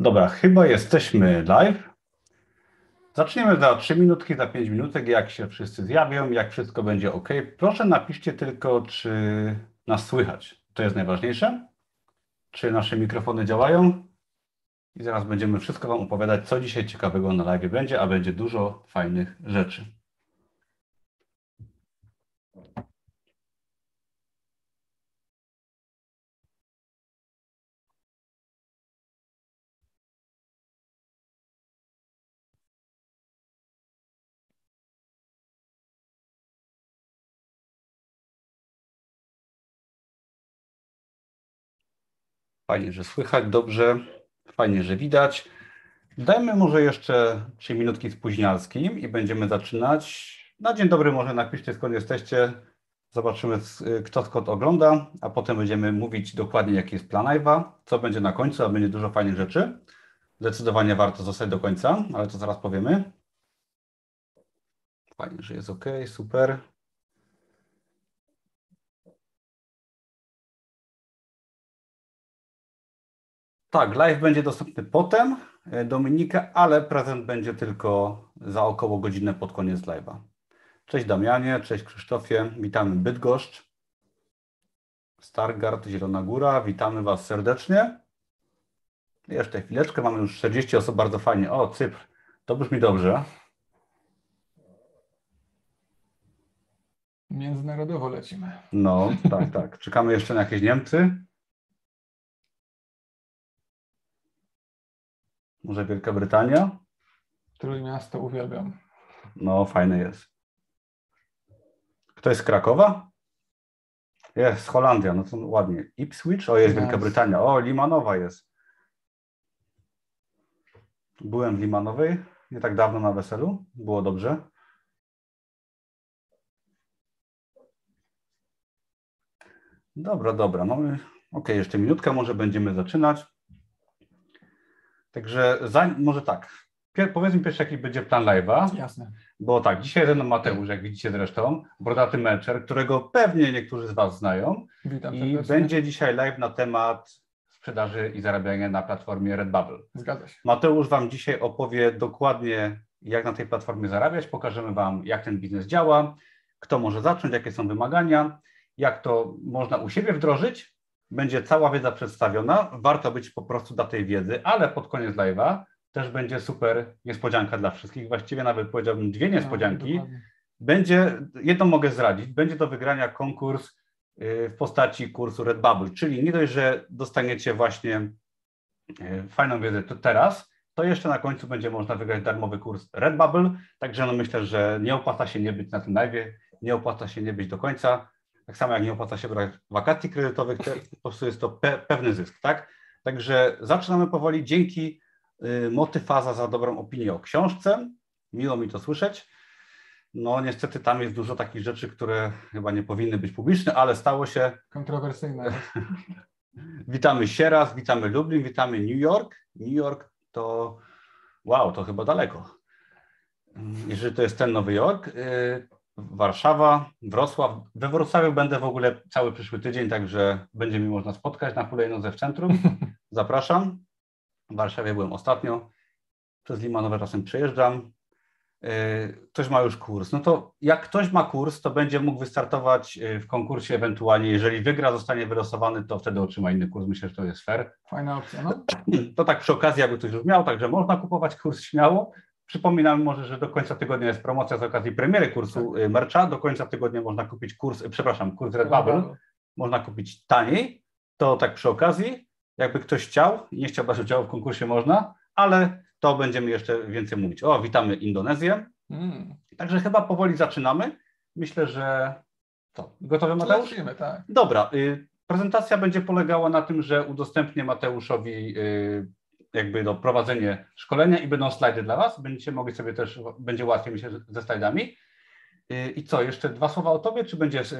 Dobra, chyba jesteśmy live. Zaczniemy za 3 minutki, za 5 minutek, jak się wszyscy zjawią, jak wszystko będzie ok. Proszę napiszcie tylko, czy nas słychać. To jest najważniejsze. Czy nasze mikrofony działają? I zaraz będziemy wszystko Wam opowiadać, co dzisiaj ciekawego na live będzie, a będzie dużo fajnych rzeczy. Fajnie, że słychać dobrze, fajnie, że widać. Dajmy może jeszcze 3 minutki spóźnialskim i będziemy zaczynać. Na dzień dobry może napiszcie skąd jesteście, zobaczymy kto skąd ogląda, a potem będziemy mówić dokładnie jaki jest plan live'a, co będzie na końcu, a będzie dużo fajnych rzeczy. Zdecydowanie warto zostać do końca, ale to zaraz powiemy. Fajnie, że jest ok, super. Tak, live będzie dostępny potem, e, Dominika, ale prezent będzie tylko za około godzinę pod koniec live'a. Cześć Damianie, cześć Krzysztofie, witamy Bydgoszcz, Stargard, Zielona Góra, witamy Was serdecznie. Jeszcze chwileczkę, mamy już 40 osób, bardzo fajnie. O, Cypr, to brzmi dobrze. Międzynarodowo lecimy. No, tak, tak. Czekamy jeszcze na jakieś Niemcy. Może Wielka Brytania? Trójmiasto uwielbiam. No, fajne jest. Kto jest z Krakowa? Jest, Holandia, no to ładnie. Ipswich? O, jest yes. Wielka Brytania. O, Limanowa jest. Byłem w Limanowej nie tak dawno na weselu. Było dobrze. Dobra, dobra. Mamy. Ok, jeszcze minutka, może będziemy zaczynać. Także za, może tak, Pier, powiedzmy pierwszy, jaki będzie plan live'a. Jasne. Bo tak, dzisiaj ze mną Mateusz, jak widzicie zresztą, brodaty meczer, którego pewnie niektórzy z Was znają. Witam I serdecznie. będzie dzisiaj live na temat sprzedaży i zarabiania na platformie Redbubble. Zgadza się. Mateusz Wam dzisiaj opowie dokładnie, jak na tej platformie zarabiać. Pokażemy Wam, jak ten biznes działa, kto może zacząć, jakie są wymagania, jak to można u siebie wdrożyć, będzie cała wiedza przedstawiona. Warto być po prostu dla tej wiedzy, ale pod koniec live'a też będzie super niespodzianka dla wszystkich. Właściwie nawet powiedziałbym dwie niespodzianki. No, będzie, jedną mogę zdradzić, będzie do wygrania konkurs y, w postaci kursu Redbubble, czyli nie dość, że dostaniecie właśnie y, fajną wiedzę to teraz, to jeszcze na końcu będzie można wygrać darmowy kurs Redbubble, także no myślę, że nie opłaca się nie być na tym live, nie opłaca się nie być do końca. Tak samo jak nie opłaca się brać wakacji kredytowych, to po prostu jest to pe pewny zysk, tak? Także zaczynamy powoli. Dzięki y, Motyfaza za dobrą opinię o książce. Miło mi to słyszeć. No niestety tam jest dużo takich rzeczy, które chyba nie powinny być publiczne, ale stało się. Kontrowersyjne. witamy Sieraz, witamy Lublin, witamy New York. New York to wow, to chyba daleko. Jeżeli to jest ten Nowy Jork, y, Warszawa, Wrocław. We Wrocławiu będę w ogóle cały przyszły tydzień, także będzie mi można spotkać na hulajnodze w centrum. Zapraszam. W Warszawie byłem ostatnio. Przez Limanowe czasem przejeżdżam. Yy, ktoś ma już kurs. No to jak ktoś ma kurs, to będzie mógł wystartować yy, w konkursie ewentualnie. Jeżeli wygra, zostanie wylosowany, to wtedy otrzyma inny kurs. Myślę, że to jest fair. Fajna opcja, no. To tak przy okazji, jakby ktoś już miał, także można kupować kurs śmiało. Przypominam może, że do końca tygodnia jest promocja z okazji premiery kursu tak. mercha. Do końca tygodnia można kupić kurs, przepraszam, kurs Redbubble. Można kupić taniej. To tak przy okazji. Jakby ktoś chciał i nie chciał brać udziału w konkursie, można, ale to będziemy jeszcze więcej mówić. O, witamy Indonezję. Mm. Także chyba powoli zaczynamy. Myślę, że to. Gotowy Mateusz? Lecimy, tak. Dobra. Y, prezentacja będzie polegała na tym, że udostępnię Mateuszowi y, jakby do prowadzenie szkolenia i będą slajdy dla Was. Będziecie mogli sobie też, będzie łatwiej myślę ze slajdami. I co, jeszcze dwa słowa o Tobie, czy będzie w,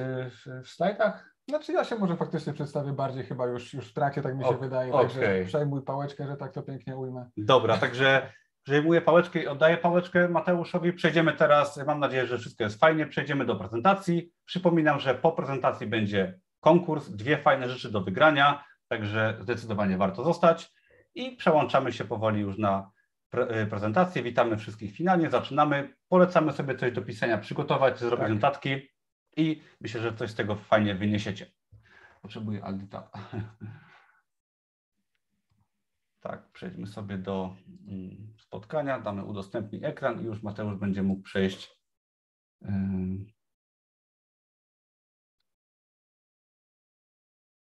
w slajdach? Znaczy ja się może faktycznie przedstawię bardziej chyba już, już w trakcie, tak mi się o, wydaje, okay. także przejmuj pałeczkę, że tak to pięknie ujmę. Dobra, także przejmuję pałeczkę i oddaję pałeczkę Mateuszowi. Przejdziemy teraz, mam nadzieję, że wszystko jest fajnie, przejdziemy do prezentacji. Przypominam, że po prezentacji będzie konkurs, dwie fajne rzeczy do wygrania, także zdecydowanie warto zostać. I przełączamy się powoli już na pre prezentację. Witamy wszystkich finalnie, zaczynamy. Polecamy sobie coś do pisania, przygotować, zrobić tak. notatki i myślę, że coś z tego fajnie wyniesiecie. Potrzebuję Aldita. Tak, przejdźmy sobie do mm, spotkania, damy udostępnij ekran i już Mateusz będzie mógł przejść.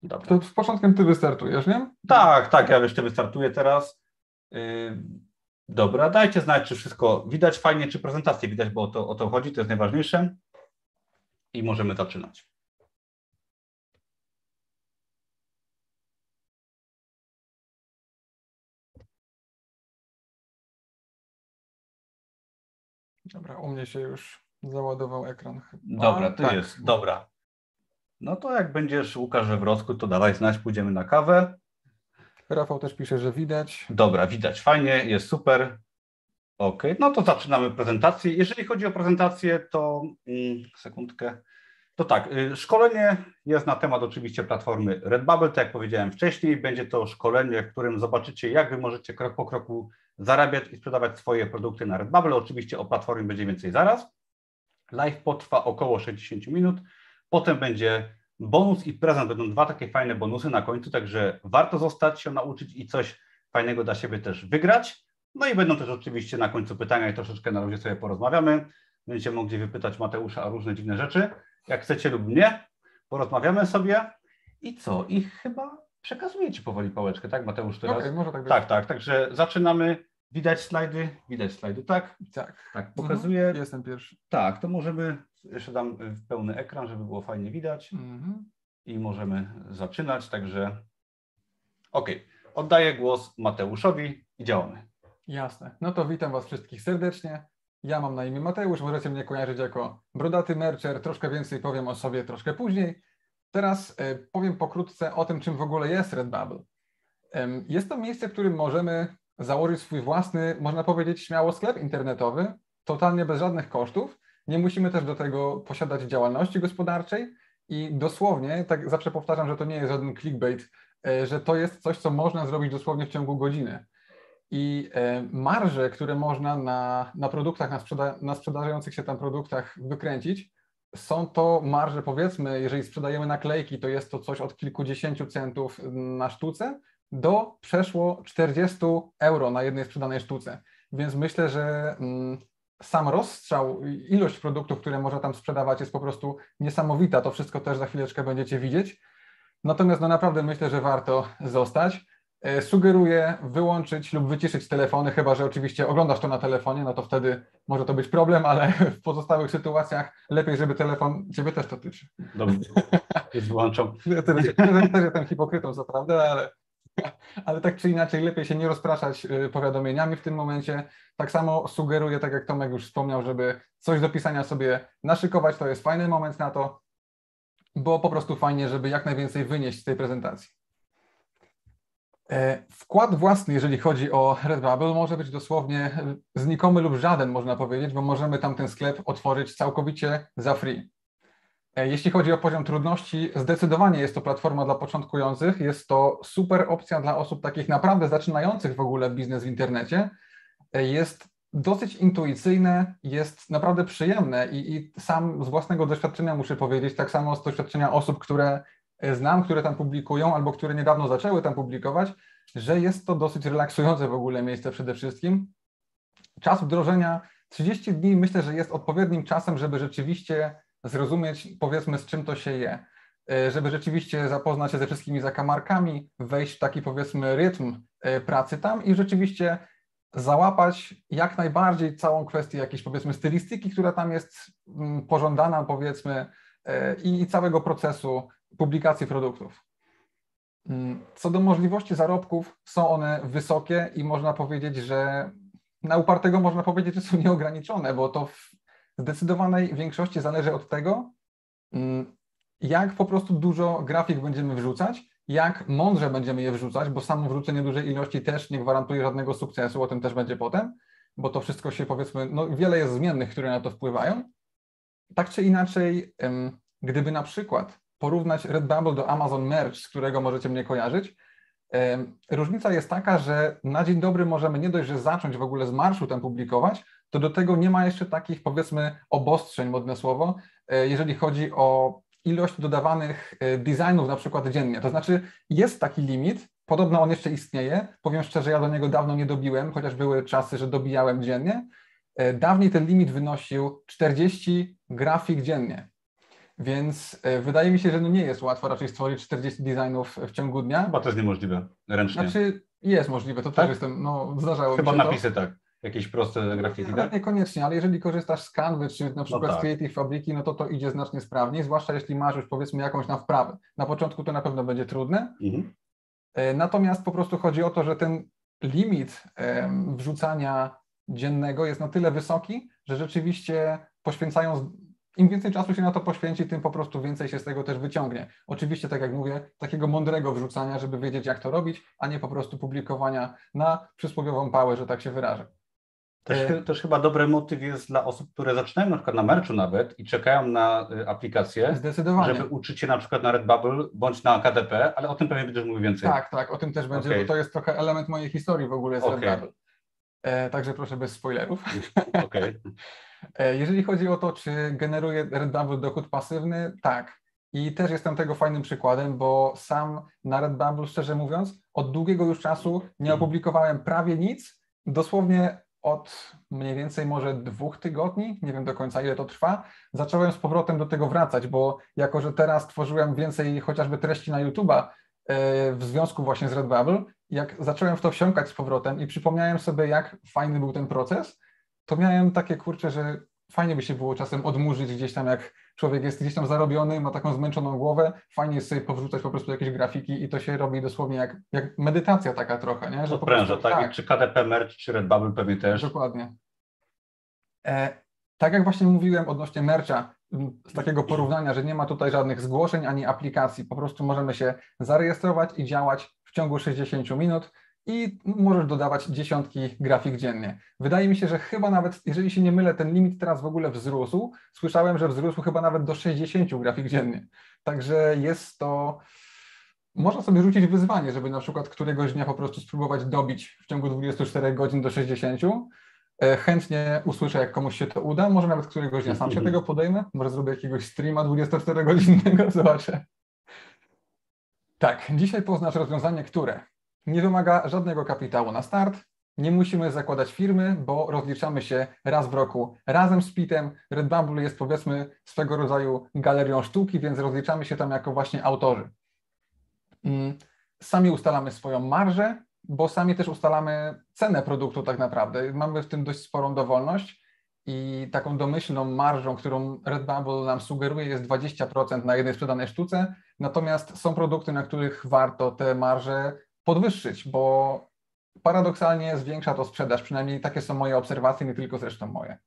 Dobra. To z początkiem ty wystartujesz, nie? Tak, tak, ja jeszcze wystartuję teraz. Dobra, dajcie znać, czy wszystko widać fajnie, czy prezentację widać, bo o to, o to chodzi, to jest najważniejsze. I możemy zaczynać. Dobra, u mnie się już załadował ekran. Dobra, to tak. jest, dobra. No to jak będziesz Łukasz Żewrocku, to dawaj znać, pójdziemy na kawę. Rafał też pisze, że widać. Dobra, widać fajnie, jest super. Ok, no to zaczynamy prezentację. Jeżeli chodzi o prezentację, to mm, sekundkę. To tak, y, szkolenie jest na temat oczywiście platformy Redbubble, tak jak powiedziałem wcześniej. Będzie to szkolenie, w którym zobaczycie, jak wy możecie krok po kroku zarabiać i sprzedawać swoje produkty na Redbubble. Oczywiście o platformie będzie więcej zaraz. Live potrwa około 60 minut. Potem będzie bonus i prezent. Będą dwa takie fajne bonusy na końcu, także warto zostać się nauczyć i coś fajnego dla siebie też wygrać. No i będą też oczywiście na końcu pytania i troszeczkę na razie sobie porozmawiamy. Będziecie mogli wypytać Mateusza o różne dziwne rzeczy. Jak chcecie lub nie, porozmawiamy sobie. I co? I chyba przekazuję Ci powoli pałeczkę, tak Mateusz teraz? Okay, może tak, być. tak, tak, także zaczynamy. Widać slajdy? Widać slajdy, tak? Tak. Tak, pokazuję. Mhm. Jestem pierwszy. Tak, to możemy, jeszcze dam pełny ekran, żeby było fajnie widać. Mhm. I możemy zaczynać, także ok. Oddaję głos Mateuszowi i działamy. Jasne. No to witam Was wszystkich serdecznie. Ja mam na imię Mateusz, możecie mnie kojarzyć jako brodaty mercher, troszkę więcej powiem o sobie troszkę później. Teraz e, powiem pokrótce o tym, czym w ogóle jest Redbubble. Jest to miejsce, w którym możemy założyć swój własny, można powiedzieć śmiało, sklep internetowy, totalnie bez żadnych kosztów. Nie musimy też do tego posiadać działalności gospodarczej i dosłownie, tak zawsze powtarzam, że to nie jest żaden clickbait, e, że to jest coś, co można zrobić dosłownie w ciągu godziny. I e, marże, które można na, na produktach, na, sprzeda na sprzedających się tam produktach wykręcić, są to marże, powiedzmy, jeżeli sprzedajemy naklejki, to jest to coś od kilkudziesięciu centów na sztuce, do przeszło 40 euro na jednej sprzedanej sztuce. Więc myślę, że mm, sam rozstrzał, ilość produktów, które można tam sprzedawać jest po prostu niesamowita. To wszystko też za chwileczkę będziecie widzieć. Natomiast no naprawdę myślę, że warto zostać. E, sugeruję wyłączyć lub wyciszyć telefony, chyba że oczywiście oglądasz to na telefonie, no to wtedy może to być problem, ale w pozostałych sytuacjach lepiej, żeby telefon Ciebie też dotyczy. Dobrze, już wyłączam. Ja też, też jestem hipokrytą, co prawda, ale, ale tak czy inaczej lepiej się nie rozpraszać y, powiadomieniami w tym momencie. Tak samo sugeruję, tak jak Tomek już wspomniał, żeby coś do pisania sobie naszykować, to jest fajny moment na to, bo po prostu fajnie, żeby jak najwięcej wynieść z tej prezentacji. E, wkład własny, jeżeli chodzi o Redbubble, może być dosłownie znikomy lub żaden, można powiedzieć, bo możemy tam ten sklep otworzyć całkowicie za free. E, jeśli chodzi o poziom trudności, zdecydowanie jest to platforma dla początkujących. Jest to super opcja dla osób takich naprawdę zaczynających w ogóle biznes w internecie. E, jest dosyć intuicyjne, jest naprawdę przyjemne i, i sam z własnego doświadczenia muszę powiedzieć, tak samo z doświadczenia osób, które E, znam, które tam publikują albo które niedawno zaczęły tam publikować, że jest to dosyć relaksujące w ogóle miejsce przede wszystkim. Czas wdrożenia 30 dni myślę, że jest odpowiednim czasem, żeby rzeczywiście zrozumieć, powiedzmy, z czym to się je, e, żeby rzeczywiście zapoznać się ze wszystkimi zakamarkami, wejść w taki, powiedzmy, rytm e, pracy tam i rzeczywiście załapać jak najbardziej całą kwestię jakiejś, powiedzmy, stylistyki, która tam jest mm, pożądana, powiedzmy, i całego procesu publikacji produktów. Mm, co do możliwości zarobków, są one wysokie i można powiedzieć, że na upartego można powiedzieć, że są nieograniczone, bo to w zdecydowanej większości zależy od tego, mm, jak po prostu dużo grafik będziemy wrzucać, jak mądrze będziemy je wrzucać, bo samo wrzucenie dużej ilości też nie gwarantuje żadnego sukcesu, o tym też będzie potem, bo to wszystko się powiedzmy, no wiele jest zmiennych, które na to wpływają. Tak czy inaczej, gdyby na przykład porównać Redbubble do Amazon Merch, z którego możecie mnie kojarzyć, Różnica jest taka, że na dzień dobry możemy nie dość, że zacząć w ogóle z marszu tam publikować, to do tego nie ma jeszcze takich powiedzmy obostrzeń, modne słowo, e, jeżeli chodzi o ilość dodawanych e, designów na przykład dziennie. To znaczy jest taki limit, podobno on jeszcze istnieje. Powiem szczerze, ja do niego dawno nie dobiłem, chociaż były czasy, że dobijałem dziennie. E, dawniej ten limit wynosił 40 grafik dziennie. Więc wydaje mi się, że no nie jest łatwo raczej stworzyć 40 designów w ciągu dnia. Chyba to jest niemożliwe ręcznie. Znaczy jest możliwe, to tak? też jestem, no zdarzało Chyba mi się napisy to. tak jakieś proste grafiki, tak? Niekoniecznie, ale jeżeli korzystasz z Canvy czy na no przykład no tak. z Creative Fabriki, no to to idzie znacznie sprawniej, zwłaszcza jeśli masz już powiedzmy jakąś na wprawę. Na początku to na pewno będzie trudne, mhm. E, natomiast po prostu chodzi o to, że ten limit wrzucania dziennego jest na tyle wysoki, że rzeczywiście poświęcając im więcej czasu się na to poświęci, tym po prostu więcej się z tego też wyciągnie. Oczywiście, tak jak mówię, takiego mądrego wrzucania, żeby wiedzieć, jak to robić, a nie po prostu publikowania na przysłowiową pałę, że tak się wyrażę. Też, e, też chyba dobry motyw jest dla osób, które zaczynają na przykład na merchu nawet i czekają na y, aplikację, Zdecydowanie. żeby uczyć się na przykład na Redbubble bądź na KDP, ale o tym pewnie będziesz mówił więcej. Tak, tak, o tym też będzie, okay. bo to jest trochę element mojej historii w ogóle z okay. Redbubble. E, także proszę bez spoilerów. Okay. E, jeżeli chodzi o to, czy generuje Redbubble dochód pasywny, tak. I też jestem tego fajnym przykładem, bo sam na Redbubble, szczerze mówiąc, od długiego już czasu nie opublikowałem prawie nic. Dosłownie od mniej więcej może dwóch tygodni, nie wiem do końca ile to trwa, zacząłem z powrotem do tego wracać, bo jako, że teraz tworzyłem więcej chociażby treści na YouTube'a e, w związku właśnie z Redbubble, jak zacząłem w to wsiąkać z powrotem i przypomniałem sobie, jak fajny był ten proces, to miałem takie kurcze, że fajnie by się było czasem odmurzyć gdzieś tam, jak człowiek jest gdzieś tam zarobiony, ma taką zmęczoną głowę, fajnie jest sobie powrzucać po prostu jakieś grafiki i to się robi dosłownie jak, jak medytacja taka trochę, nie? Że pręża, tak? tak? Czy KDP Merch, czy Redbubble pewnie też. Dokładnie. E, tak jak właśnie mówiłem odnośnie mercha, z takiego porównania, że nie ma tutaj żadnych zgłoszeń ani aplikacji, po prostu możemy się zarejestrować i działać w ciągu 60 minut i możesz dodawać dziesiątki grafik dziennie. Wydaje mi się, że chyba nawet, jeżeli się nie mylę, ten limit teraz w ogóle wzrósł. Słyszałem, że wzrósł chyba nawet do 60 grafik dziennie. Także jest to. Można sobie rzucić wyzwanie, żeby na przykład któregoś dnia po prostu spróbować dobić w ciągu 24 godzin do 60. E, chętnie usłyszę, jak komuś się to uda. Może nawet któregoś dnia sam się tego podejmę. Może zrobię jakiegoś streama 24-godzinnego, zobaczę. Tak, dzisiaj poznasz rozwiązanie, które nie wymaga żadnego kapitału na start. Nie musimy zakładać firmy, bo rozliczamy się raz w roku razem z PIT-em. Redbubble jest powiedzmy swego rodzaju galerią sztuki, więc rozliczamy się tam jako właśnie autorzy. Mm, sami ustalamy swoją marżę, bo sami też ustalamy cenę produktu tak naprawdę. Mamy w tym dość sporą dowolność i taką domyślną marżą, którą Redbubble nam sugeruje jest 20% na jednej sprzedanej sztuce, natomiast są produkty, na których warto te marże podwyższyć, bo paradoksalnie zwiększa to sprzedaż, przynajmniej takie są moje obserwacje, nie tylko zresztą moje.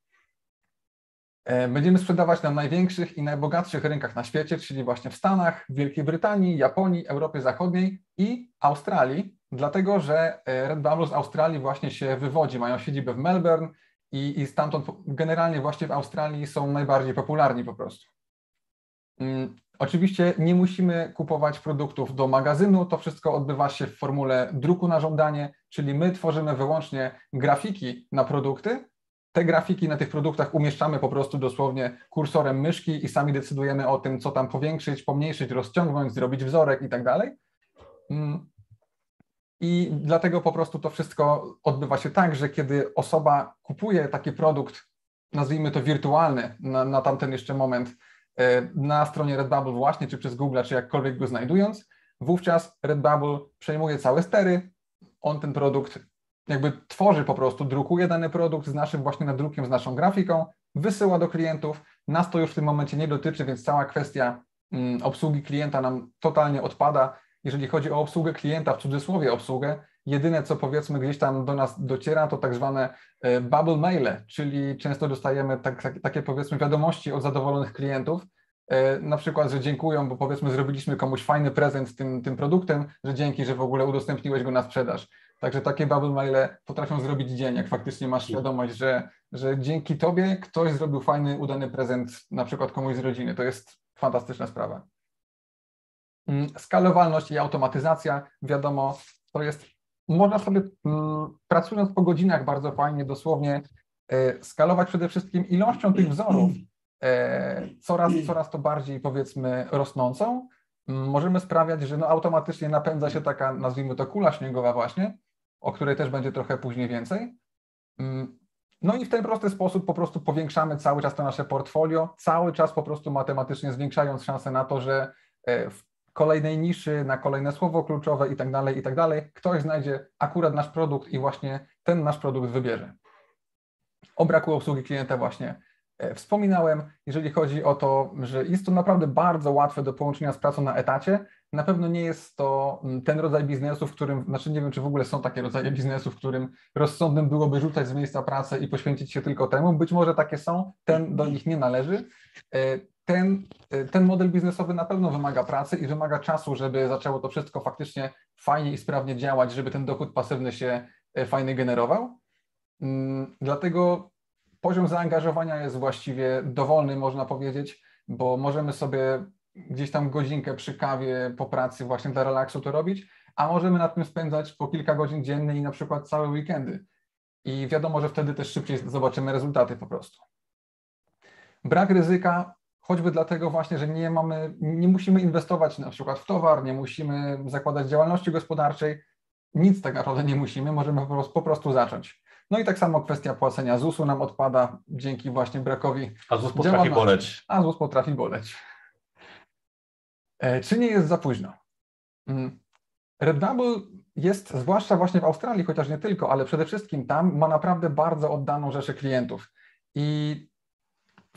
E, będziemy sprzedawać na największych i najbogatszych rynkach na świecie, czyli właśnie w Stanach, Wielkiej Brytanii, Japonii, Europie Zachodniej i Australii, dlatego że e, Red Bubble z Australii właśnie się wywodzi, mają siedzibę w Melbourne i, i stamtąd generalnie właśnie w Australii są najbardziej popularni po prostu. Mm, Oczywiście nie musimy kupować produktów do magazynu, to wszystko odbywa się w formule druku na żądanie, czyli my tworzymy wyłącznie grafiki na produkty. Te grafiki na tych produktach umieszczamy po prostu dosłownie kursorem myszki i sami decydujemy o tym, co tam powiększyć, pomniejszyć, rozciągnąć, zrobić wzorek i tak dalej. Mm. I dlatego po prostu to wszystko odbywa się tak, że kiedy osoba kupuje taki produkt, nazwijmy to wirtualny, na, na tamten jeszcze moment, na stronie Redbubble właśnie, czy przez Google, czy jakkolwiek go znajdując, wówczas Redbubble przejmuje całe stery, on ten produkt jakby tworzy po prostu, drukuje dany produkt z naszym właśnie nadrukiem, z naszą grafiką, wysyła do klientów. Nas to już w tym momencie nie dotyczy, więc cała kwestia mm, obsługi klienta nam totalnie odpada. Jeżeli chodzi o obsługę klienta, w cudzysłowie obsługę, jedyne co powiedzmy gdzieś tam do nas dociera, to tak zwane e, bubble maile, czyli często dostajemy tak, tak, takie powiedzmy wiadomości od zadowolonych klientów, e, na przykład, że dziękują, bo powiedzmy zrobiliśmy komuś fajny prezent tym, tym produktem, że dzięki, że w ogóle udostępniłeś go na sprzedaż. Także takie bubble maile potrafią zrobić dzień, jak faktycznie masz świadomość, że, że dzięki tobie ktoś zrobił fajny, udany prezent na przykład komuś z rodziny. To jest fantastyczna sprawa. Mm, skalowalność i automatyzacja, wiadomo, to jest, można sobie mm, pracując po godzinach bardzo fajnie, dosłownie e, skalować przede wszystkim ilością tych wzorów, e, coraz, coraz to bardziej powiedzmy rosnącą, mm, możemy sprawiać, że no automatycznie napędza się taka, nazwijmy to kula śniegowa właśnie, o której też będzie trochę później więcej. No i w ten prosty sposób po prostu powiększamy cały czas to nasze portfolio, cały czas po prostu matematycznie zwiększając szanse na to, że e, w kolejnej niszy, na kolejne słowo kluczowe i tak dalej, i tak dalej, ktoś znajdzie akurat nasz produkt i właśnie ten nasz produkt wybierze. O braku obsługi klienta właśnie e, wspominałem, jeżeli chodzi o to, że jest to naprawdę bardzo łatwe do połączenia z pracą na etacie, na pewno nie jest to mm, ten rodzaj biznesu, w którym, znaczy nie wiem, czy w ogóle są takie rodzaje biznesu, w którym rozsądnym byłoby rzucać z miejsca pracę i poświęcić się tylko temu. Być może takie są, ten do nich nie należy. Ten, e, ten model biznesowy na pewno wymaga pracy i wymaga czasu, żeby zaczęło to wszystko faktycznie fajnie i sprawnie działać, żeby ten dochód pasywny się e, fajnie generował. Mm, dlatego poziom zaangażowania jest właściwie dowolny, można powiedzieć, bo możemy sobie gdzieś tam godzinkę przy kawie po pracy właśnie dla relaksu to robić, a możemy nad tym spędzać po kilka godzin dziennie i na przykład całe weekendy. I wiadomo, że wtedy też szybciej zobaczymy rezultaty po prostu. Brak ryzyka, choćby dlatego właśnie, że nie mamy, nie musimy inwestować na przykład w towar, nie musimy zakładać działalności gospodarczej, nic tak naprawdę nie musimy, możemy po prostu, po prostu zacząć. No i tak samo kwestia płacenia ZUS-u nam odpada dzięki właśnie brakowi A ZUS potrafi boleć. A ZUS potrafi boleć. E, czy nie jest za późno? Mm. Redbubble jest, zwłaszcza właśnie w Australii, chociaż nie tylko, ale przede wszystkim tam ma naprawdę bardzo oddaną rzeszę klientów. I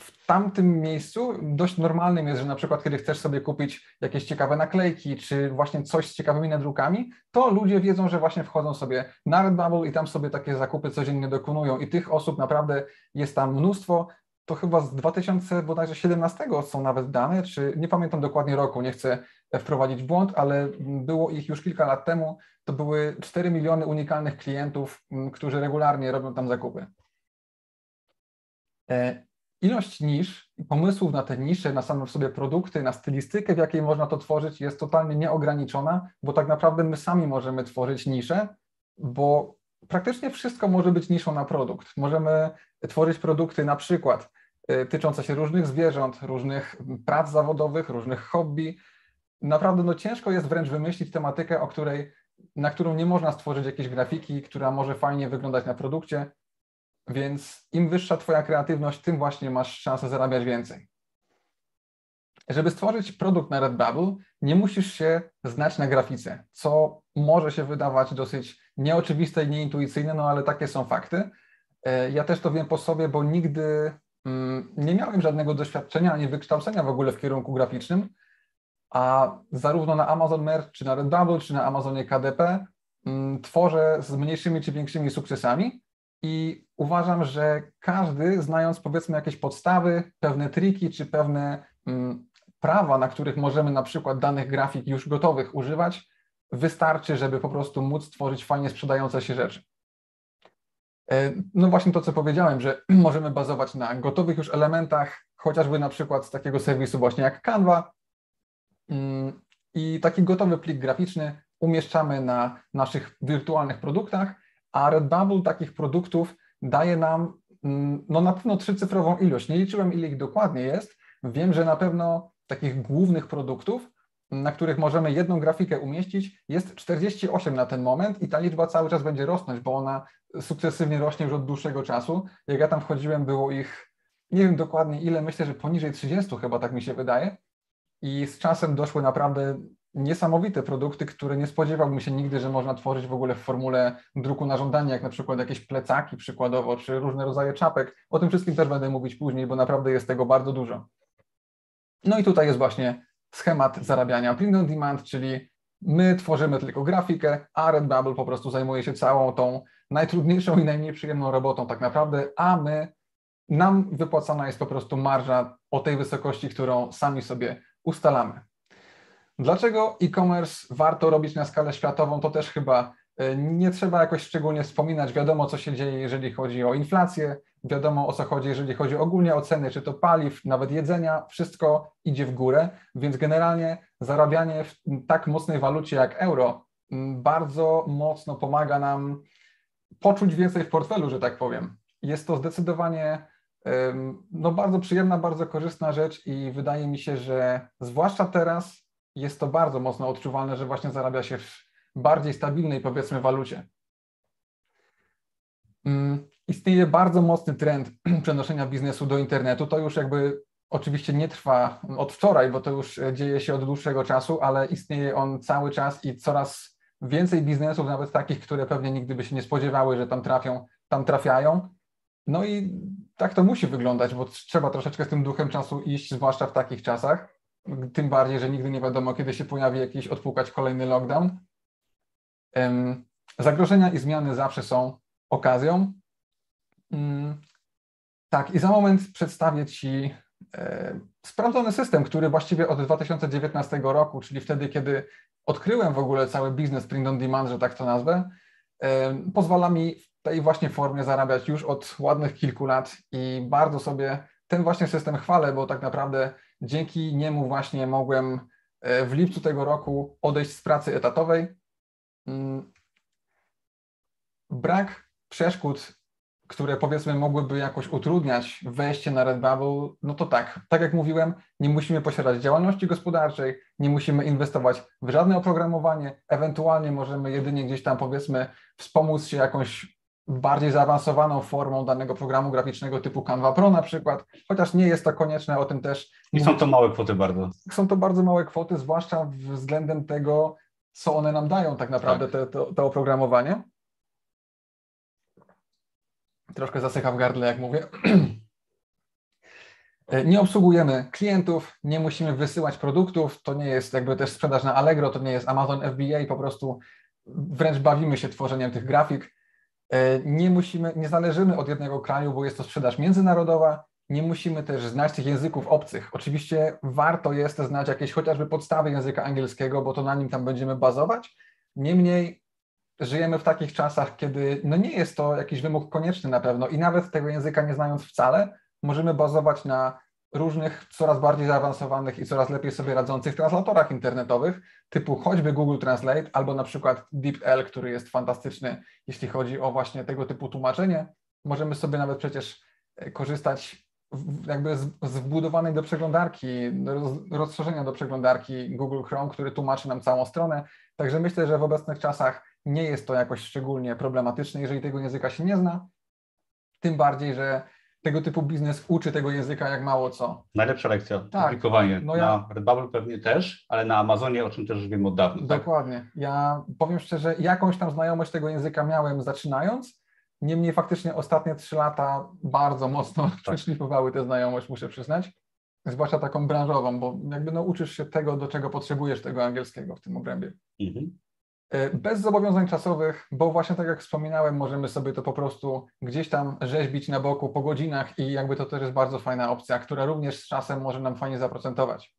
w tamtym miejscu dość normalnym jest, że na przykład kiedy chcesz sobie kupić jakieś ciekawe naklejki, czy właśnie coś z ciekawymi nadrukami, to ludzie wiedzą, że właśnie wchodzą sobie na Redbubble i tam sobie takie zakupy codziennie dokonują i tych osób naprawdę jest tam mnóstwo to chyba z 2017 są nawet dane, czy nie pamiętam dokładnie roku, nie chcę wprowadzić błąd, ale było ich już kilka lat temu. To były 4 miliony unikalnych klientów, którzy regularnie robią tam zakupy. Ilość nisz i pomysłów na te nisze, na same w sobie produkty, na stylistykę, w jakiej można to tworzyć, jest totalnie nieograniczona, bo tak naprawdę my sami możemy tworzyć nisze, bo praktycznie wszystko może być niszą na produkt. Możemy tworzyć produkty na przykład y, tyczące się różnych zwierząt, różnych prac zawodowych, różnych hobby. Naprawdę no, ciężko jest wręcz wymyślić tematykę, o której, na którą nie można stworzyć jakiejś grafiki, która może fajnie wyglądać na produkcie, więc im wyższa Twoja kreatywność, tym właśnie masz szansę zarabiać więcej. Żeby stworzyć produkt na Redbubble, nie musisz się znać na grafice, co może się wydawać dosyć nieoczywiste i nieintuicyjne, no ale takie są fakty. E, ja też to wiem po sobie, bo nigdy mm, nie miałem żadnego doświadczenia ani wykształcenia w ogóle w kierunku graficznym, a zarówno na Amazon Merch, czy na Redbubble, czy na Amazonie KDP mm, tworzę z mniejszymi czy większymi sukcesami i uważam, że każdy, znając powiedzmy jakieś podstawy, pewne triki, czy pewne mm, prawa, na których możemy na przykład danych grafik już gotowych używać, wystarczy, żeby po prostu móc tworzyć fajnie sprzedające się rzeczy. E, no właśnie to, co powiedziałem, że możemy bazować na gotowych już elementach, chociażby na przykład z takiego serwisu właśnie jak Canva mm, i taki gotowy plik graficzny umieszczamy na naszych wirtualnych produktach, a Redbubble takich produktów daje nam mm, no na pewno trzycyfrową ilość. Nie liczyłem, ile ich dokładnie jest. Wiem, że na pewno takich głównych produktów, na których możemy jedną grafikę umieścić, jest 48 na ten moment i ta liczba cały czas będzie rosnąć, bo ona sukcesywnie rośnie już od dłuższego czasu. Jak ja tam wchodziłem, było ich, nie wiem dokładnie ile, myślę, że poniżej 30 chyba tak mi się wydaje. I z czasem doszły naprawdę niesamowite produkty, które nie spodziewałbym się nigdy, że można tworzyć w ogóle w formule druku na żądanie, jak na przykład jakieś plecaki przykładowo, czy różne rodzaje czapek. O tym wszystkim też będę mówić później, bo naprawdę jest tego bardzo dużo. No i tutaj jest właśnie schemat zarabiania print on demand, czyli my tworzymy tylko grafikę, a Redbubble po prostu zajmuje się całą tą najtrudniejszą i najmniej przyjemną robotą tak naprawdę, a my, nam wypłacana jest po prostu marża o tej wysokości, którą sami sobie ustalamy. Dlaczego e-commerce warto robić na skalę światową, to też chyba E, nie trzeba jakoś szczególnie wspominać, wiadomo co się dzieje, jeżeli chodzi o inflację, wiadomo o co chodzi, jeżeli chodzi ogólnie o ceny, czy to paliw, nawet jedzenia, wszystko idzie w górę, więc generalnie zarabianie w tak mocnej walucie jak euro bardzo mocno pomaga nam poczuć więcej w portfelu, że tak powiem. Jest to zdecydowanie no, bardzo przyjemna, bardzo korzystna rzecz i wydaje mi się, że zwłaszcza teraz jest to bardzo mocno odczuwalne, że właśnie zarabia się w bardziej stabilnej, powiedzmy, walucie. Mm, istnieje bardzo mocny trend przenoszenia biznesu do internetu. To już jakby oczywiście nie trwa od wczoraj, bo to już dzieje się od dłuższego czasu, ale istnieje on cały czas i coraz więcej biznesów, nawet takich, które pewnie nigdy by się nie spodziewały, że tam trafią, tam trafiają. No i tak to musi wyglądać, bo trzeba troszeczkę z tym duchem czasu iść, zwłaszcza w takich czasach. Tym bardziej, że nigdy nie wiadomo, kiedy się pojawi jakiś odpukać kolejny lockdown. Zagrożenia i zmiany zawsze są okazją. Mm, tak, i za moment przedstawię Ci e, sprawdzony system, który właściwie od 2019 roku, czyli wtedy, kiedy odkryłem w ogóle cały biznes print on demand, że tak to nazwę, pozwala mi w tej właśnie formie zarabiać już od ładnych kilku lat i bardzo sobie ten właśnie system chwalę, bo tak naprawdę dzięki niemu właśnie mogłem e, w lipcu tego roku odejść z pracy etatowej. Mm. Brak przeszkód które powiedzmy mogłyby jakoś utrudniać wejście na Redbubble, no to tak, tak jak mówiłem, nie musimy posiadać działalności gospodarczej, nie musimy inwestować w żadne oprogramowanie, ewentualnie możemy jedynie gdzieś tam powiedzmy wspomóc się jakąś bardziej zaawansowaną formą danego programu graficznego typu Canva Pro na przykład, chociaż nie jest to konieczne, o tym też. I są to małe kwoty bardzo. Są to bardzo małe kwoty, zwłaszcza względem tego, co one nam dają tak naprawdę, tak. Te, to, to oprogramowanie. Troszkę zasycha w gardle, jak mówię. Nie obsługujemy klientów, nie musimy wysyłać produktów, to nie jest jakby też sprzedaż na Allegro, to nie jest Amazon FBA, po prostu wręcz bawimy się tworzeniem tych grafik. Nie musimy, nie zależymy od jednego kraju, bo jest to sprzedaż międzynarodowa, nie musimy też znać tych języków obcych. Oczywiście warto jest znać jakieś chociażby podstawy języka angielskiego, bo to na nim tam będziemy bazować. Niemniej żyjemy w takich czasach, kiedy no nie jest to jakiś wymóg konieczny na pewno i nawet tego języka nie znając wcale, możemy bazować na różnych coraz bardziej zaawansowanych i coraz lepiej sobie radzących translatorach internetowych, typu choćby Google Translate albo na przykład DeepL, który jest fantastyczny, jeśli chodzi o właśnie tego typu tłumaczenie. Możemy sobie nawet przecież e, korzystać jakby z, z wbudowanej do przeglądarki, rozszerzenia do przeglądarki Google Chrome, który tłumaczy nam całą stronę. Także myślę, że w obecnych czasach nie jest to jakoś szczególnie problematyczne, jeżeli tego języka się nie zna. Tym bardziej, że tego typu biznes uczy tego języka jak mało co. Najlepsza lekcja, tak. publikowanie. No ja... Na Redbubble pewnie też, ale na Amazonie, o czym też już wiem od dawna. Tak? Dokładnie. Tak? Ja powiem szczerze, jakąś tam znajomość tego języka miałem zaczynając, niemniej faktycznie ostatnie trzy lata bardzo mocno tak. przeszlifowały tę znajomość, muszę przyznać. Zwłaszcza taką branżową, bo jakby no uczysz się tego, do czego potrzebujesz tego angielskiego w tym obrębie. Mhm. E, bez zobowiązań czasowych, bo właśnie tak jak wspominałem, możemy sobie to po prostu gdzieś tam rzeźbić na boku po godzinach i jakby to też jest bardzo fajna opcja, która również z czasem może nam fajnie zaprocentować.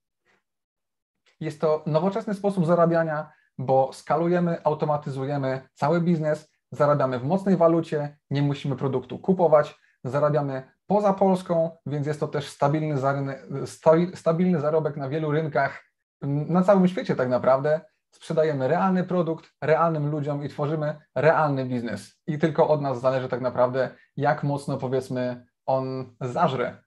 Jest to nowoczesny sposób zarabiania, bo skalujemy, automatyzujemy cały biznes, zarabiamy w mocnej walucie, nie musimy produktu kupować, zarabiamy poza Polską, więc jest to też stabilny, stabilny zarobek na wielu rynkach na całym świecie tak naprawdę sprzedajemy realny produkt realnym ludziom i tworzymy realny biznes. I tylko od nas zależy tak naprawdę, jak mocno powiedzmy on zażre.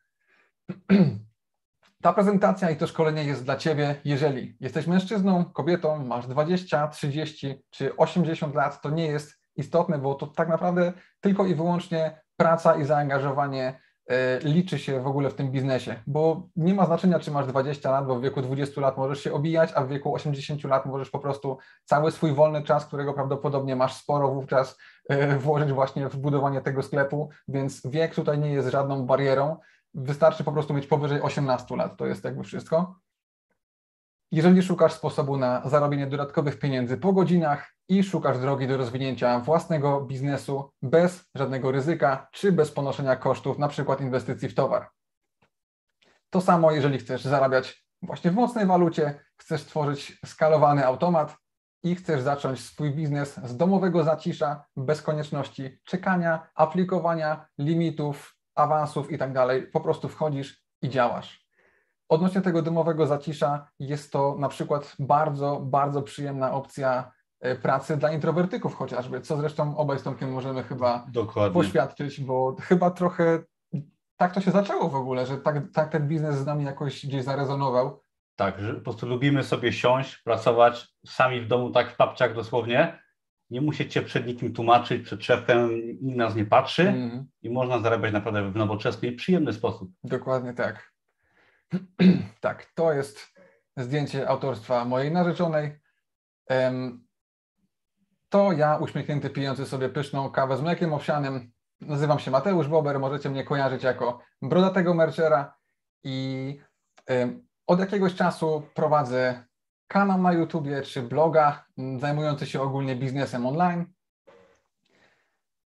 Ta prezentacja i to szkolenie jest dla Ciebie, jeżeli jesteś mężczyzną, kobietą, masz 20, 30 czy 80 lat, to nie jest istotne, bo to tak naprawdę tylko i wyłącznie praca i zaangażowanie liczy się w ogóle w tym biznesie, bo nie ma znaczenia, czy masz 20 lat, bo w wieku 20 lat możesz się obijać, a w wieku 80 lat możesz po prostu cały swój wolny czas, którego prawdopodobnie masz sporo wówczas, e, włożyć właśnie w budowanie tego sklepu, więc wiek tutaj nie jest żadną barierą. Wystarczy po prostu mieć powyżej 18 lat, to jest jakby wszystko. Jeżeli szukasz sposobu na zarobienie dodatkowych pieniędzy po godzinach i szukasz drogi do rozwinięcia własnego biznesu bez żadnego ryzyka czy bez ponoszenia kosztów, przykład inwestycji w towar. To samo, jeżeli chcesz zarabiać właśnie w mocnej walucie, chcesz stworzyć skalowany automat, i chcesz zacząć swój biznes z domowego zacisza, bez konieczności czekania, aplikowania, limitów, awansów i tak. Po prostu wchodzisz i działasz. Odnośnie tego domowego zacisza, jest to na przykład bardzo, bardzo przyjemna opcja e, pracy dla introwertyków chociażby, co zresztą obaj z Tomkiem możemy chyba Dokładnie. poświadczyć, bo chyba trochę tak to się zaczęło w ogóle, że tak, tak ten biznes z nami jakoś gdzieś zarezonował. Tak, że po prostu lubimy sobie siąść, pracować sami w domu, tak w papciach dosłownie. Nie musicie przed nikim tłumaczyć, przed szefem, nikt nas nie patrzy mm. i można zarabiać naprawdę w nowoczesny i przyjemny sposób. Dokładnie tak. tak, to jest zdjęcie autorstwa mojej narzeczonej. To ja uśmiechnięty pijący sobie pyszną kawę z mlekiem owsianym. Nazywam się Mateusz Bober, możecie mnie kojarzyć jako brodatego merchera i od jakiegoś czasu prowadzę kanał na YouTubie czy bloga zajmujący się ogólnie biznesem online.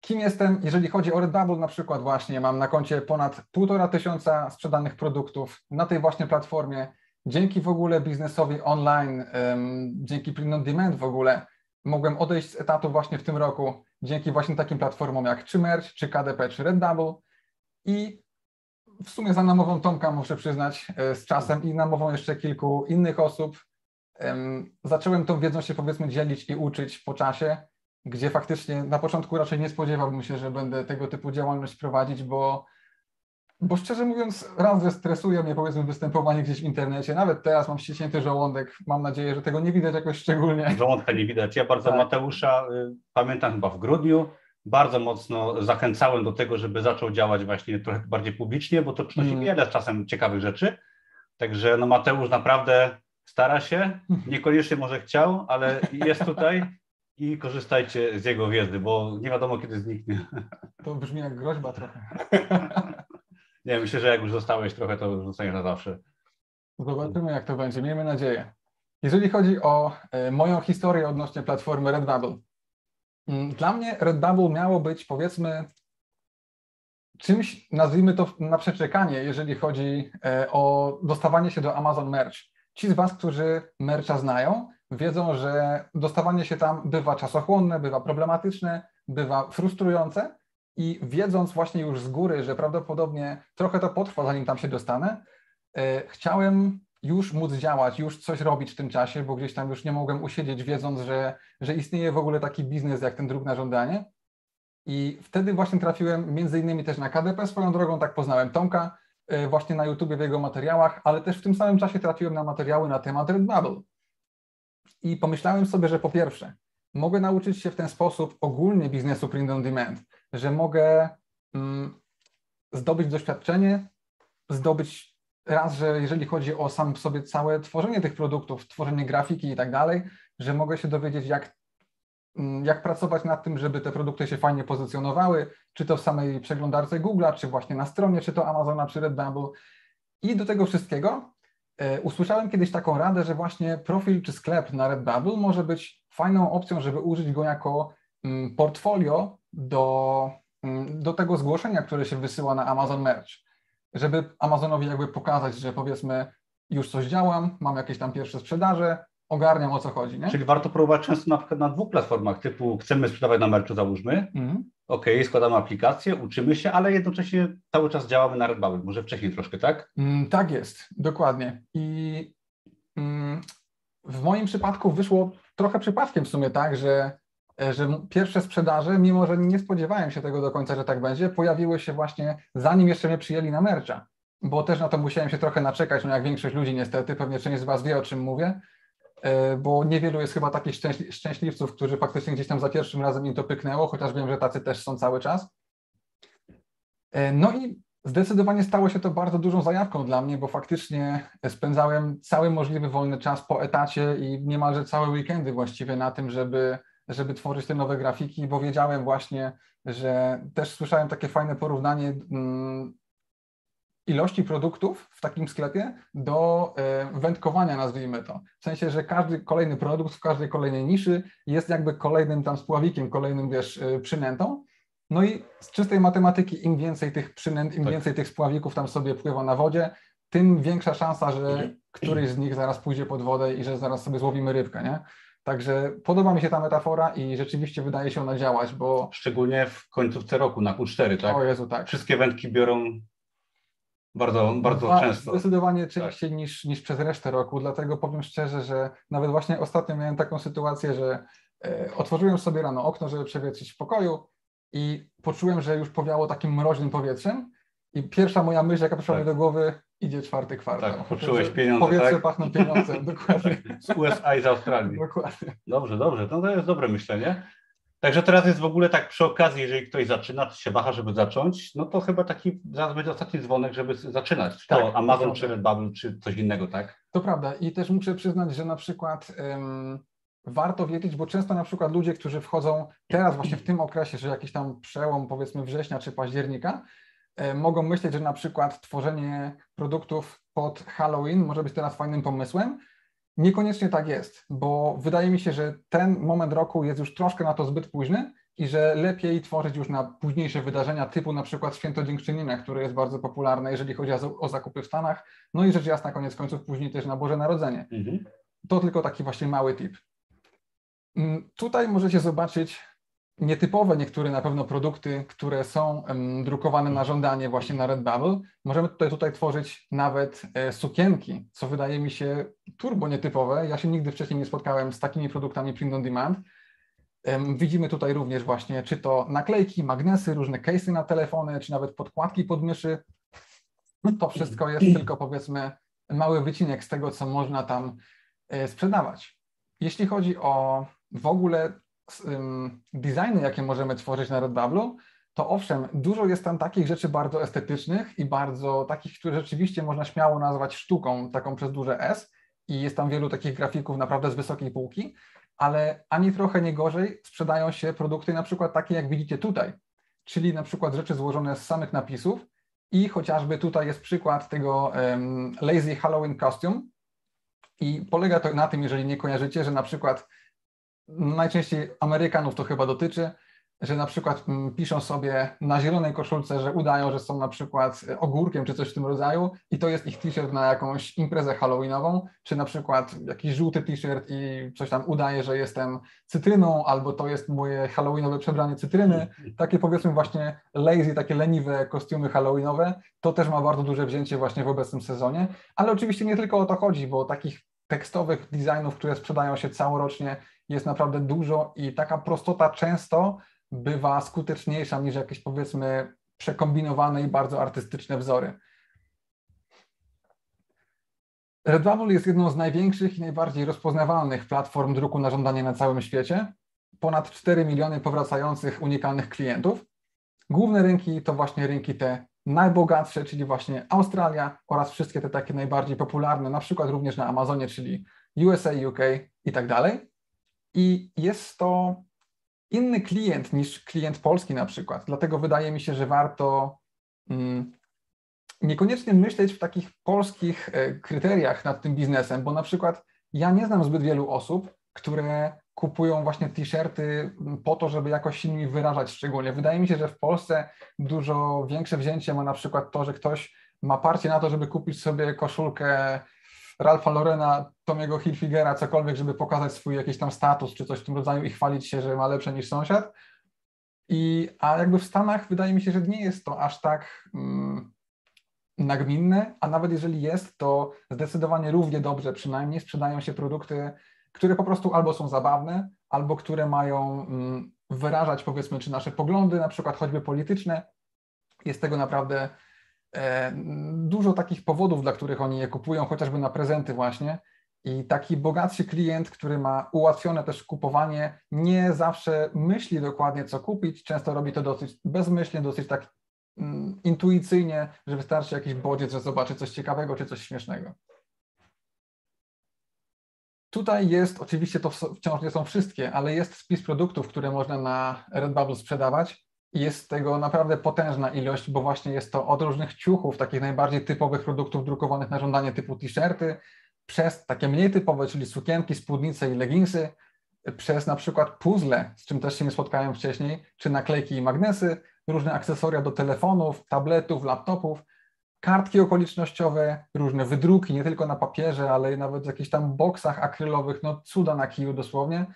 Kim jestem? Jeżeli chodzi o Redbubble na przykład właśnie mam na koncie ponad półtora tysiąca sprzedanych produktów na tej właśnie platformie. Dzięki w ogóle biznesowi online, um, dzięki print on demand w ogóle mogłem odejść z etatu właśnie w tym roku dzięki właśnie takim platformom jak czy Merch, czy KDP, czy Redbubble i w sumie za namową Tomka muszę przyznać e, z czasem i namową jeszcze kilku innych osób zacząłem tą wiedzą się powiedzmy dzielić i uczyć po czasie gdzie faktycznie na początku raczej nie spodziewałbym się, że będę tego typu działalność prowadzić, bo, bo szczerze mówiąc, raz, że stresuje mnie powiedzmy występowanie gdzieś w internecie. Nawet teraz mam ściśnięty żołądek. Mam nadzieję, że tego nie widać jakoś szczególnie. Żołądka nie widać. Ja bardzo tak. Mateusza y, pamiętam chyba w grudniu. Bardzo mocno zachęcałem do tego, żeby zaczął działać właśnie trochę bardziej publicznie, bo to przynosi mm. wiele czasem ciekawych rzeczy. Także no Mateusz naprawdę stara się, niekoniecznie może chciał, ale jest tutaj i korzystajcie z jego wiedzy, bo nie wiadomo kiedy zniknie. To brzmi jak groźba trochę. Nie, myślę, że jak już zostałeś trochę, to zostaniesz na zawsze. Zobaczymy jak to będzie, miejmy nadzieję. Jeżeli chodzi o e, moją historię odnośnie platformy Redbubble, mm, dla mnie Redbubble miało być powiedzmy czymś, nazwijmy to na przeczekanie, jeżeli chodzi e, o dostawanie się do Amazon Merch. Ci z Was, którzy mercha znają, wiedzą, że dostawanie się tam bywa czasochłonne, bywa problematyczne, bywa frustrujące i wiedząc właśnie już z góry, że prawdopodobnie trochę to potrwa, zanim tam się dostanę, e, chciałem już móc działać, już coś robić w tym czasie, bo gdzieś tam już nie mogłem usiedzieć, wiedząc, że, że istnieje w ogóle taki biznes jak ten druk na żądanie. I wtedy właśnie trafiłem między innymi też na KDP swoją drogą, tak poznałem Tomka e, właśnie na YouTubie w jego materiałach, ale też w tym samym czasie trafiłem na materiały na temat Redbubble. I pomyślałem sobie, że po pierwsze, mogę nauczyć się w ten sposób ogólnie biznesu print on demand, że mogę mm, zdobyć doświadczenie, zdobyć raz, że jeżeli chodzi o sam sobie całe tworzenie tych produktów, tworzenie grafiki i tak dalej, że mogę się dowiedzieć, jak, mm, jak pracować nad tym, żeby te produkty się fajnie pozycjonowały, czy to w samej przeglądarce Google'a, czy właśnie na stronie, czy to Amazona, czy Redbubble. I do tego wszystkiego usłyszałem kiedyś taką radę, że właśnie profil czy sklep na Redbubble może być fajną opcją, żeby użyć go jako mm, portfolio do, mm, do tego zgłoszenia, które się wysyła na Amazon Merch. Żeby Amazonowi jakby pokazać, że powiedzmy już coś działam, mam jakieś tam pierwsze sprzedaże, ogarniam o co chodzi. Nie? Czyli warto próbować często na przykład na dwóch platformach, typu chcemy sprzedawać na merchu, załóżmy, mm. ok, składamy aplikację, uczymy się, ale jednocześnie cały czas działamy na Redbubble, może wcześniej troszkę, tak? Mm, tak jest, dokładnie. I mm, w moim przypadku wyszło trochę przypadkiem w sumie tak, że, że pierwsze sprzedaże, mimo że nie spodziewałem się tego do końca, że tak będzie, pojawiły się właśnie zanim jeszcze mnie przyjęli na mercha, bo też na to musiałem się trochę naczekać, no jak większość ludzi niestety, pewnie część z Was wie o czym mówię, bo niewielu jest chyba takich szczęśliwców, którzy faktycznie gdzieś tam za pierwszym razem im to pyknęło, chociaż wiem, że tacy też są cały czas. E, no i zdecydowanie stało się to bardzo dużą zajawką dla mnie, bo faktycznie spędzałem cały możliwy wolny czas po etacie i niemalże całe weekendy właściwie na tym, żeby, żeby tworzyć te nowe grafiki, bo wiedziałem właśnie, że też słyszałem takie fajne porównanie mm, ilości produktów w takim sklepie do e, wędkowania, nazwijmy to. W sensie, że każdy kolejny produkt w każdej kolejnej niszy jest jakby kolejnym tam spławikiem, kolejnym, wiesz, e, przynętą. No i z czystej matematyki im więcej tych przynęt, im tak. więcej tych spławików tam sobie pływa na wodzie, tym większa szansa, że któryś z nich zaraz pójdzie pod wodę i że zaraz sobie złowimy rybkę, nie? Także podoba mi się ta metafora i rzeczywiście wydaje się ona działać, bo... Szczególnie w końcówce roku na Q4, tak? O Jezu, tak. Wszystkie wędki biorą bardzo, bardzo często. Zdecydowanie częściej niż, niż przez resztę roku, dlatego powiem szczerze, że nawet właśnie ostatnio miałem taką sytuację, że e, otworzyłem sobie rano okno, żeby przewietrzyć w pokoju i poczułem, że już powiało takim mroźnym powietrzem i pierwsza moja myśl, jaka przyszła Tak. mi do głowy, idzie czwarty kwartał. Tak, poczułeś pieniądze, Powietrze tak? pachną pieniądze, dokładnie. Z USA i z Australii. dokładnie. Dobrze, dobrze, no to jest dobre myślenie. Także teraz jest w ogóle tak przy okazji, jeżeli ktoś zaczyna, to się waha, żeby zacząć, no to chyba taki zaraz będzie ostatni dzwonek, żeby zaczynać. Czy Tak, to to Amazon, prawda. czy Redbubble, czy coś innego, tak? To prawda i też muszę przyznać, że na przykład em, warto wiedzieć, bo często na przykład ludzie, którzy wchodzą teraz właśnie w tym okresie, że jakiś tam przełom powiedzmy września czy października, e, mogą myśleć, że na przykład tworzenie produktów pod Halloween może być teraz fajnym pomysłem. Niekoniecznie tak jest, bo wydaje mi się, że ten moment roku jest już troszkę na to zbyt późny i że lepiej tworzyć już na późniejsze wydarzenia typu na przykład Święto Dziękczynienia, które jest bardzo popularne, jeżeli chodzi o, o zakupy w Stanach, no i rzecz jasna, koniec końców później też na Boże Narodzenie. Mhm. To tylko taki właśnie mały tip. Mm, Tutaj możecie zobaczyć nietypowe niektóre na pewno produkty, które są drukowane na żądanie właśnie na Redbubble. Możemy tutaj, tutaj tworzyć nawet e, sukienki, co wydaje mi się turbo nietypowe. Ja się nigdy wcześniej nie spotkałem z takimi produktami print on demand. Em, Widzimy tutaj również właśnie, czy to naklejki, magnesy, różne case'y na telefony, czy nawet podkładki pod myszy. To wszystko jest tylko powiedzmy mały wycinek z tego, co można tam e, sprzedawać. Jeśli chodzi o w ogóle designy, jakie możemy tworzyć na Redbubble, to owszem, dużo jest tam takich rzeczy bardzo estetycznych i bardzo takich, które rzeczywiście można śmiało nazwać sztuką, taką przez duże S. I jest tam wielu takich grafików naprawdę z wysokiej półki, ale ani trochę nie gorzej sprzedają się produkty na przykład takie, jak widzicie tutaj, czyli na przykład rzeczy złożone z samych napisów i chociażby tutaj jest przykład tego em, Lazy Halloween Costume. I polega to na tym, jeżeli nie kojarzycie, że na przykład najczęściej Amerykanów to chyba dotyczy, że na przykład mm, piszą sobie na zielonej koszulce, że udają, że są na przykład e, ogórkiem czy coś w tym rodzaju i to jest ich t-shirt na jakąś imprezę halloweenową, czy na przykład jakiś żółty t-shirt i coś tam udaje, że jestem cytryną, albo to jest moje halloweenowe przebranie cytryny. Takie powiedzmy właśnie lazy, takie leniwe kostiumy halloweenowe, to też ma bardzo duże wzięcie właśnie w obecnym sezonie, ale oczywiście nie tylko o to chodzi, bo takich tekstowych designów, które sprzedają się całorocznie jest naprawdę dużo i taka prostota często bywa skuteczniejsza niż jakieś powiedzmy przekombinowane i bardzo artystyczne wzory. Redbubble jest jedną z największych i najbardziej rozpoznawalnych platform druku na żądanie na całym świecie. Ponad 4 miliony powracających unikalnych klientów. Główne rynki to właśnie rynki te najbogatsze, czyli właśnie Australia oraz wszystkie te takie najbardziej popularne, na przykład również na Amazonie, czyli USA, UK i tak dalej. I jest to inny klient niż klient polski na przykład. Dlatego wydaje mi się, że warto mm, niekoniecznie myśleć w takich polskich e, kryteriach nad tym biznesem, bo na przykład ja nie znam zbyt wielu osób, które kupują właśnie t-shirty mm, po to, żeby jakoś się nimi wyrażać szczególnie. Wydaje mi się, że w Polsce dużo większe wzięcie ma na przykład to, że ktoś ma parcie na to, żeby kupić sobie koszulkę Ralpha Lorena, Tomiego Hilfigera, cokolwiek, żeby pokazać swój jakiś tam status czy coś w tym rodzaju i chwalić się, że ma lepsze niż sąsiad. I, a jakby w Stanach wydaje mi się, że nie jest to aż tak mm, nagminne, a nawet jeżeli jest, to zdecydowanie równie dobrze przynajmniej sprzedają się produkty, które po prostu albo są zabawne, albo które mają mm, wyrażać powiedzmy, czy nasze poglądy, na przykład choćby polityczne. Jest tego naprawdę e, dużo takich powodów, dla których oni je kupują, chociażby na prezenty właśnie. I taki bogatszy klient, który ma ułatwione też kupowanie, nie zawsze myśli dokładnie, co kupić. Często robi to dosyć bezmyślnie, dosyć tak mm, intuicyjnie, że wystarczy jakiś bodziec, że zobaczy coś ciekawego czy coś śmiesznego. Tutaj jest, oczywiście to wciąż nie są wszystkie, ale jest spis produktów, które można na Redbubble sprzedawać. Jest tego naprawdę potężna ilość, bo właśnie jest to od różnych ciuchów, takich najbardziej typowych produktów drukowanych na żądanie typu t-shirty, przez takie mniej typowe, czyli sukienki, spódnice i leginsy, przez na przykład puzzle, z czym też się nie spotkałem wcześniej, czy naklejki i magnesy, różne akcesoria do telefonów, tabletów, laptopów. Kartki okolicznościowe, różne wydruki, nie tylko na papierze, ale nawet w jakichś tam boksach akrylowych, no cuda na kiju dosłownie.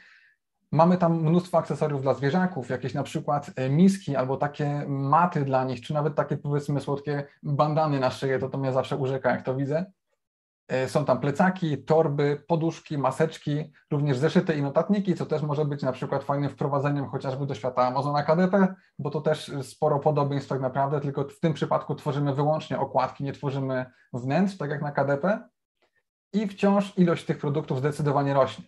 Mamy tam mnóstwo akcesoriów dla zwierzaków, jakieś na przykład e, miski albo takie maty dla nich, czy nawet takie powiedzmy słodkie bandany na szyję, to to mnie zawsze urzeka, jak to widzę. E, są tam plecaki, torby, poduszki, maseczki, również zeszyty i notatniki, co też może być na przykład fajnym wprowadzeniem chociażby do świata Amazona KDP, bo to też sporo podobieństw tak naprawdę, tylko w tym przypadku tworzymy wyłącznie okładki, nie tworzymy wnętrz, tak jak na KDP i wciąż ilość tych produktów zdecydowanie rośnie.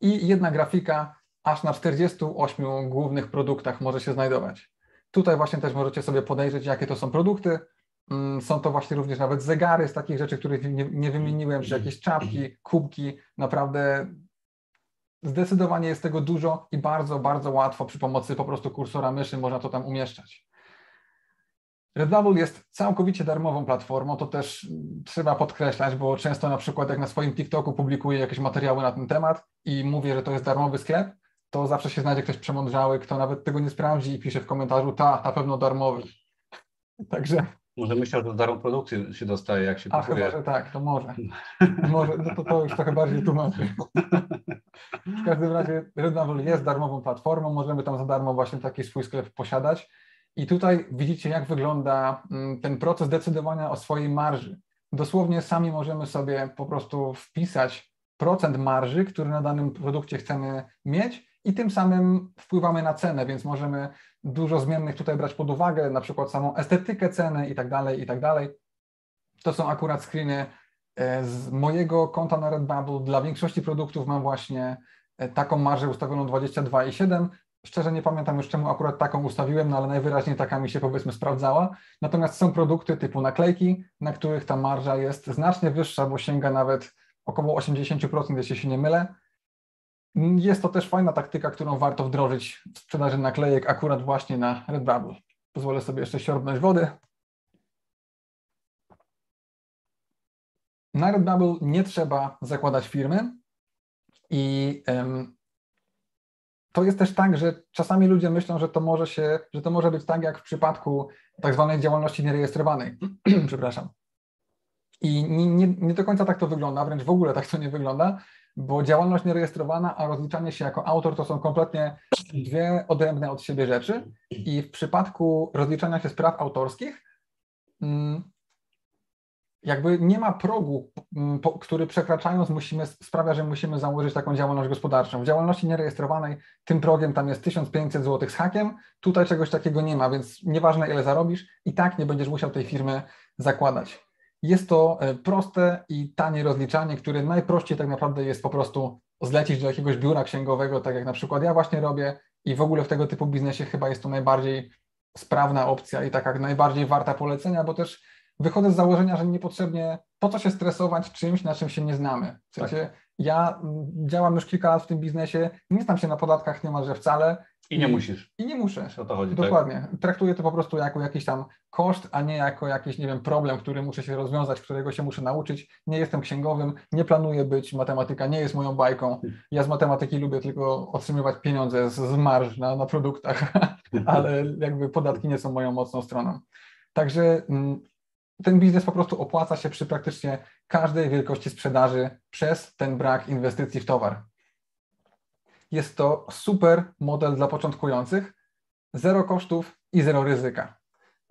I jedna grafika aż na 48 głównych produktach może się znajdować. Tutaj właśnie też możecie sobie podejrzeć, jakie to są produkty, są to właśnie również nawet zegary z takich rzeczy, których nie, nie wymieniłem, czy jakieś czapki, kubki. Naprawdę zdecydowanie jest tego dużo i bardzo, bardzo łatwo przy pomocy po prostu kursora myszy można to tam umieszczać. Redbubble jest całkowicie darmową platformą, to też trzeba podkreślać, bo często na przykład jak na swoim TikToku publikuję jakieś materiały na ten temat i mówię, że to jest darmowy sklep, to zawsze się znajdzie ktoś przemądrzały, kto nawet tego nie sprawdzi i pisze w komentarzu, ta, na pewno darmowy. Także może myślał, że za darmo produkcję się dostaje, jak się A, kupuje. chyba, że tak, to może. może no to, to już trochę bardziej tłumaczy. W każdym razie Redbubble jest darmową platformą, możemy tam za darmo właśnie taki swój sklep posiadać. I tutaj widzicie, jak wygląda mm, ten proces decydowania o swojej marży. Dosłownie sami możemy sobie po prostu wpisać procent marży, który na danym produkcie chcemy mieć i tym samym wpływamy na cenę, więc możemy dużo zmiennych tutaj brać pod uwagę, na przykład samą estetykę ceny i tak dalej, i tak dalej. To są akurat screeny e, z mojego konta na Redbubble. Dla większości produktów mam właśnie e, taką marżę ustawioną 22,7. Szczerze nie pamiętam już czemu akurat taką ustawiłem, no ale najwyraźniej taka mi się powiedzmy sprawdzała. Natomiast są produkty typu naklejki, na których ta marża jest znacznie wyższa, bo sięga nawet około 80%, jeśli się nie mylę. Jest to też fajna taktyka, którą warto wdrożyć w sprzedaży naklejek akurat właśnie na Redbubble. Pozwolę sobie jeszcze siorbnąć wody. Na Redbubble nie trzeba zakładać firmy i um, to jest też tak, że czasami ludzie myślą, że to może się, że to może być tak jak w przypadku tak zwanej działalności nierejestrowanej. Przepraszam. I nie, nie, nie do końca tak to wygląda, wręcz w ogóle tak to nie wygląda, bo działalność nierejestrowana, a rozliczanie się jako autor to są kompletnie dwie odrębne od siebie rzeczy. I w przypadku rozliczania się spraw autorskich, mm, jakby nie ma progu, mm, który przekraczając musimy, sprawia, że musimy założyć taką działalność gospodarczą. W działalności nierejestrowanej tym progiem tam jest 1500 zł z hakiem, tutaj czegoś takiego nie ma, więc nieważne ile zarobisz, i tak nie będziesz musiał tej firmy zakładać. Jest to e, proste i tanie rozliczanie, które najprościej tak naprawdę jest po prostu zlecić do jakiegoś biura księgowego, tak jak na przykład ja właśnie robię i w ogóle w tego typu biznesie chyba jest to najbardziej sprawna opcja i taka najbardziej warta polecenia, bo też wychodzę z założenia, że niepotrzebnie po co się stresować czymś, na czym się nie znamy. W sensie tak. ja mm, działam już kilka lat w tym biznesie, nie znam się na podatkach niemalże wcale, i nie musisz. I nie muszę. O to chodzi. Tak? Dokładnie. Tak? Traktuję to po prostu jako jakiś tam koszt, a nie jako jakiś, nie wiem, problem, który muszę się rozwiązać, którego się muszę nauczyć. Nie jestem księgowym, nie planuję być, matematyka nie jest moją bajką. Ja z matematyki lubię tylko otrzymywać pieniądze z, z marż na, na produktach, ale jakby podatki nie są moją mocną stroną. Także mm, ten biznes po prostu opłaca się przy praktycznie każdej wielkości sprzedaży przez ten brak inwestycji w towar. Jest to super model dla początkujących, zero kosztów i zero ryzyka.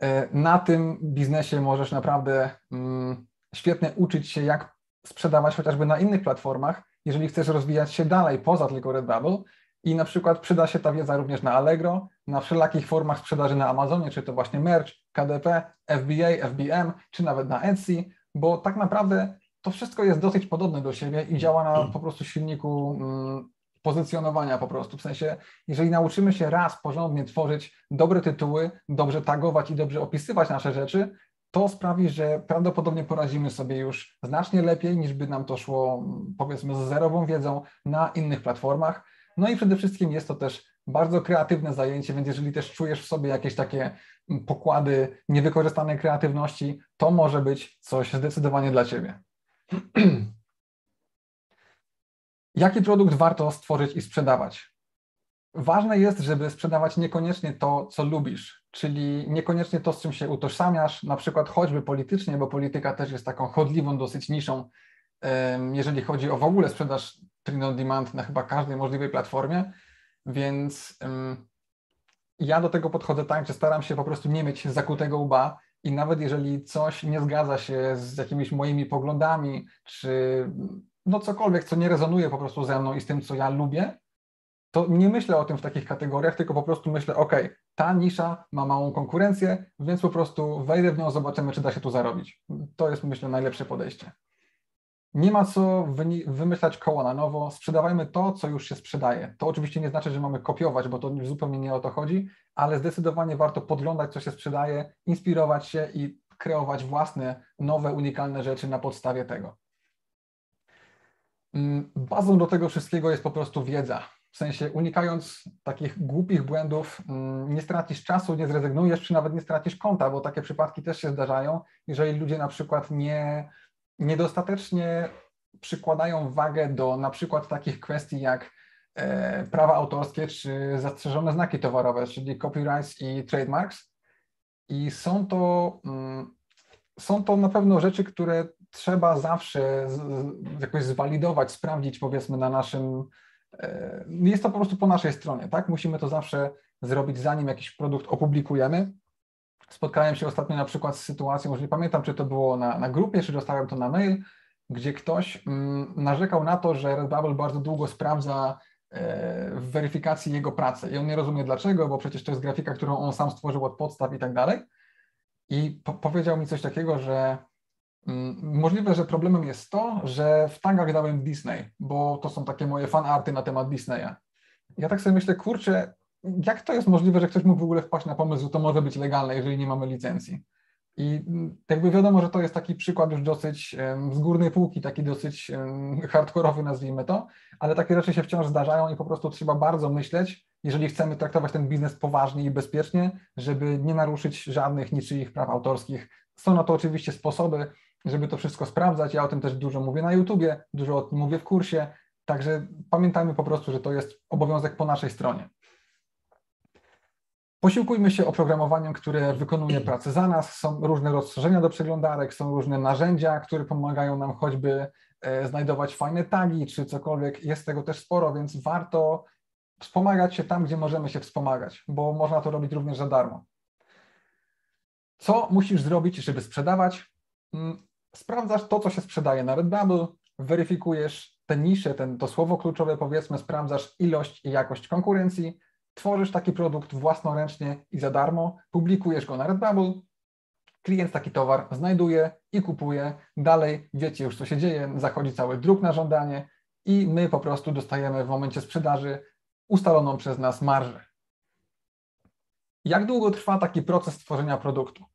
E, na tym biznesie możesz naprawdę mm, świetnie uczyć się, jak sprzedawać chociażby na innych platformach, jeżeli chcesz rozwijać się dalej poza tylko Redbubble i na przykład przyda się ta wiedza również na Allegro, na wszelakich formach sprzedaży na Amazonie, czy to właśnie merch, KDP, FBA, FBM, czy nawet na Etsy, bo tak naprawdę to wszystko jest dosyć podobne do siebie i działa na po prostu silniku mm, pozycjonowania po prostu. W sensie, jeżeli nauczymy się raz porządnie tworzyć dobre tytuły, dobrze tagować i dobrze opisywać nasze rzeczy, to sprawi, że prawdopodobnie poradzimy sobie już znacznie lepiej, niż by nam to szło, powiedzmy, z zerową wiedzą na innych platformach. No i przede wszystkim jest to też bardzo kreatywne zajęcie, więc jeżeli też czujesz w sobie jakieś takie pokłady niewykorzystanej kreatywności, to może być coś zdecydowanie dla Ciebie. Jaki produkt warto stworzyć i sprzedawać? ważne jest, żeby sprzedawać niekoniecznie to, co lubisz, czyli niekoniecznie to, z czym się utożsamiasz, na przykład choćby politycznie, bo polityka też jest taką chodliwą dosyć niszą, jeżeli chodzi o w ogóle sprzedaż print on demand na chyba każdej możliwej platformie, więc ja do tego podchodzę tak, że staram się po prostu nie mieć zakutego łba i nawet jeżeli coś nie zgadza się z jakimiś moimi poglądami, czy no cokolwiek, co nie rezonuje po prostu ze mną i z tym, co ja lubię, to nie myślę o tym w takich kategoriach, tylko po prostu myślę, ok, ta nisza ma małą konkurencję, więc po prostu wejdę w nią, zobaczymy, czy da się tu zarobić. To jest, myślę, najlepsze podejście. Nie ma co wymyślać koła na nowo, sprzedawajmy to, co już się sprzedaje. To oczywiście nie znaczy, że mamy kopiować, bo to zupełnie nie o to chodzi, ale zdecydowanie warto podglądać, co się sprzedaje, inspirować się i kreować własne, nowe, unikalne rzeczy na podstawie tego. Mm, bazą do tego wszystkiego jest po prostu wiedza. W sensie unikając takich głupich błędów, mm, nie stracisz czasu, nie zrezygnujesz, czy nawet nie stracisz konta, bo takie przypadki też się zdarzają, jeżeli ludzie na przykład nie, niedostatecznie przykładają wagę do na przykład takich kwestii jak e, prawa autorskie czy zastrzeżone znaki towarowe, czyli copyrights i trademarks. I są to, mm, są to na pewno rzeczy, które trzeba zawsze jakoś zwalidować, sprawdzić powiedzmy na naszym, e, jest to po prostu po naszej stronie, tak? Musimy to zawsze zrobić zanim jakiś produkt opublikujemy. Spotkałem się ostatnio na przykład z sytuacją, że nie pamiętam, czy to było na, na grupie, czy dostałem to na mail, gdzie ktoś mm, narzekał na to, że Redbubble bardzo długo sprawdza e, w weryfikacji jego pracy i on nie rozumie dlaczego, bo przecież to jest grafika, którą on sam stworzył od podstaw i tak dalej. I po powiedział mi coś takiego, że możliwe, że problemem jest to, że w tagach dałem Disney, bo to są takie moje fanarty na temat Disneya. Ja tak sobie myślę, kurczę, jak to jest możliwe, że ktoś mógł w ogóle wpaść na pomysł, że to może być legalne, jeżeli nie mamy licencji? I mm, jakby wiadomo, że to jest taki przykład już dosyć z górnej półki, taki dosyć hardkorowy, nazwijmy to, ale takie rzeczy się wciąż zdarzają i po prostu trzeba bardzo myśleć, jeżeli chcemy traktować ten biznes poważnie i bezpiecznie, żeby nie naruszyć żadnych niczyich praw autorskich. Są na to oczywiście sposoby, żeby to wszystko sprawdzać. Ja o tym też dużo mówię na YouTubie, dużo o tym mówię w kursie, także pamiętajmy po prostu, że to jest obowiązek po naszej stronie. Posiłkujmy się oprogramowaniem, które wykonuje pracę za nas. Są różne rozszerzenia do przeglądarek, są różne narzędzia, które pomagają nam choćby e, znajdować fajne tagi czy cokolwiek. Jest tego też sporo, więc warto wspomagać się tam, gdzie możemy się wspomagać, bo można to robić również za darmo. Co musisz zrobić, żeby sprzedawać? Mm, sprawdzasz to, co się sprzedaje na Redbubble, weryfikujesz te nisze, ten, to słowo kluczowe, powiedzmy, sprawdzasz ilość i jakość konkurencji, tworzysz taki produkt własnoręcznie i za darmo, publikujesz go na Redbubble, klient taki towar znajduje i kupuje, dalej wiecie już co się dzieje, zachodzi cały druk na żądanie i my po prostu dostajemy w momencie sprzedaży ustaloną przez nas marżę. Jak długo trwa taki proces tworzenia produktu?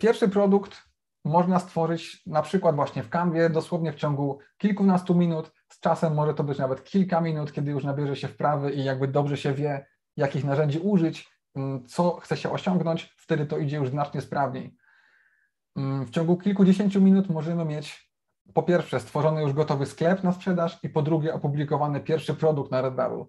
Pierwszy produkt można stworzyć na przykład właśnie w Canwie dosłownie w ciągu kilkunastu minut. Z czasem może to być nawet kilka minut, kiedy już nabierze się wprawy i jakby dobrze się wie, jakich narzędzi użyć, mm, co chce się osiągnąć, wtedy to idzie już znacznie sprawniej. Mm, w ciągu kilkudziesięciu minut możemy mieć po pierwsze stworzony już gotowy sklep na sprzedaż i po drugie opublikowany pierwszy produkt na Redbubble.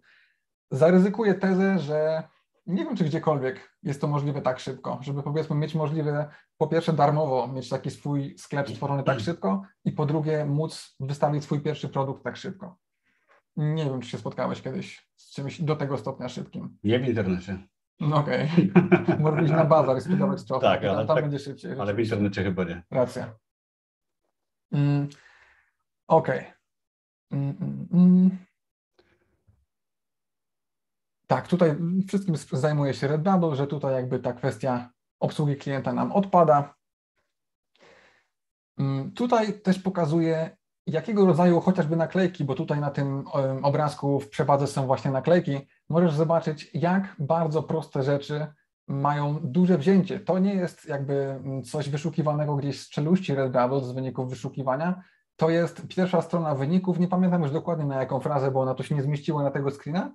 Zaryzykuję tezę, że nie wiem, czy gdziekolwiek jest to możliwe tak szybko, żeby powiedzmy mieć możliwe po pierwsze darmowo mieć taki swój sklep stworzony tak szybko i po drugie móc wystawić swój pierwszy produkt tak szybko. Nie wiem, czy się spotkałeś kiedyś z czymś do tego stopnia szybkim. Nie w internecie. No okej. Okay. Może iść na bazar i sprzedawać. Tak, ale, tam tak, będzie szybciej. Ale w internecie chyba nie. Racja. Mm, okej. Okay. Mm, mm, mm. Tak, tutaj wszystkim zajmuje się Redbubble, że tutaj jakby ta kwestia obsługi klienta nam odpada. Mm, tutaj też pokazuje, jakiego rodzaju chociażby naklejki, bo tutaj na tym obrazku w przewadze są właśnie naklejki, możesz zobaczyć, jak bardzo proste rzeczy mają duże wzięcie. To nie jest jakby coś wyszukiwanego gdzieś z czeluści Redbubble z wyników wyszukiwania. To jest pierwsza strona wyników. Nie pamiętam już dokładnie na jaką frazę, bo ona to się nie zmieściła na tego screena,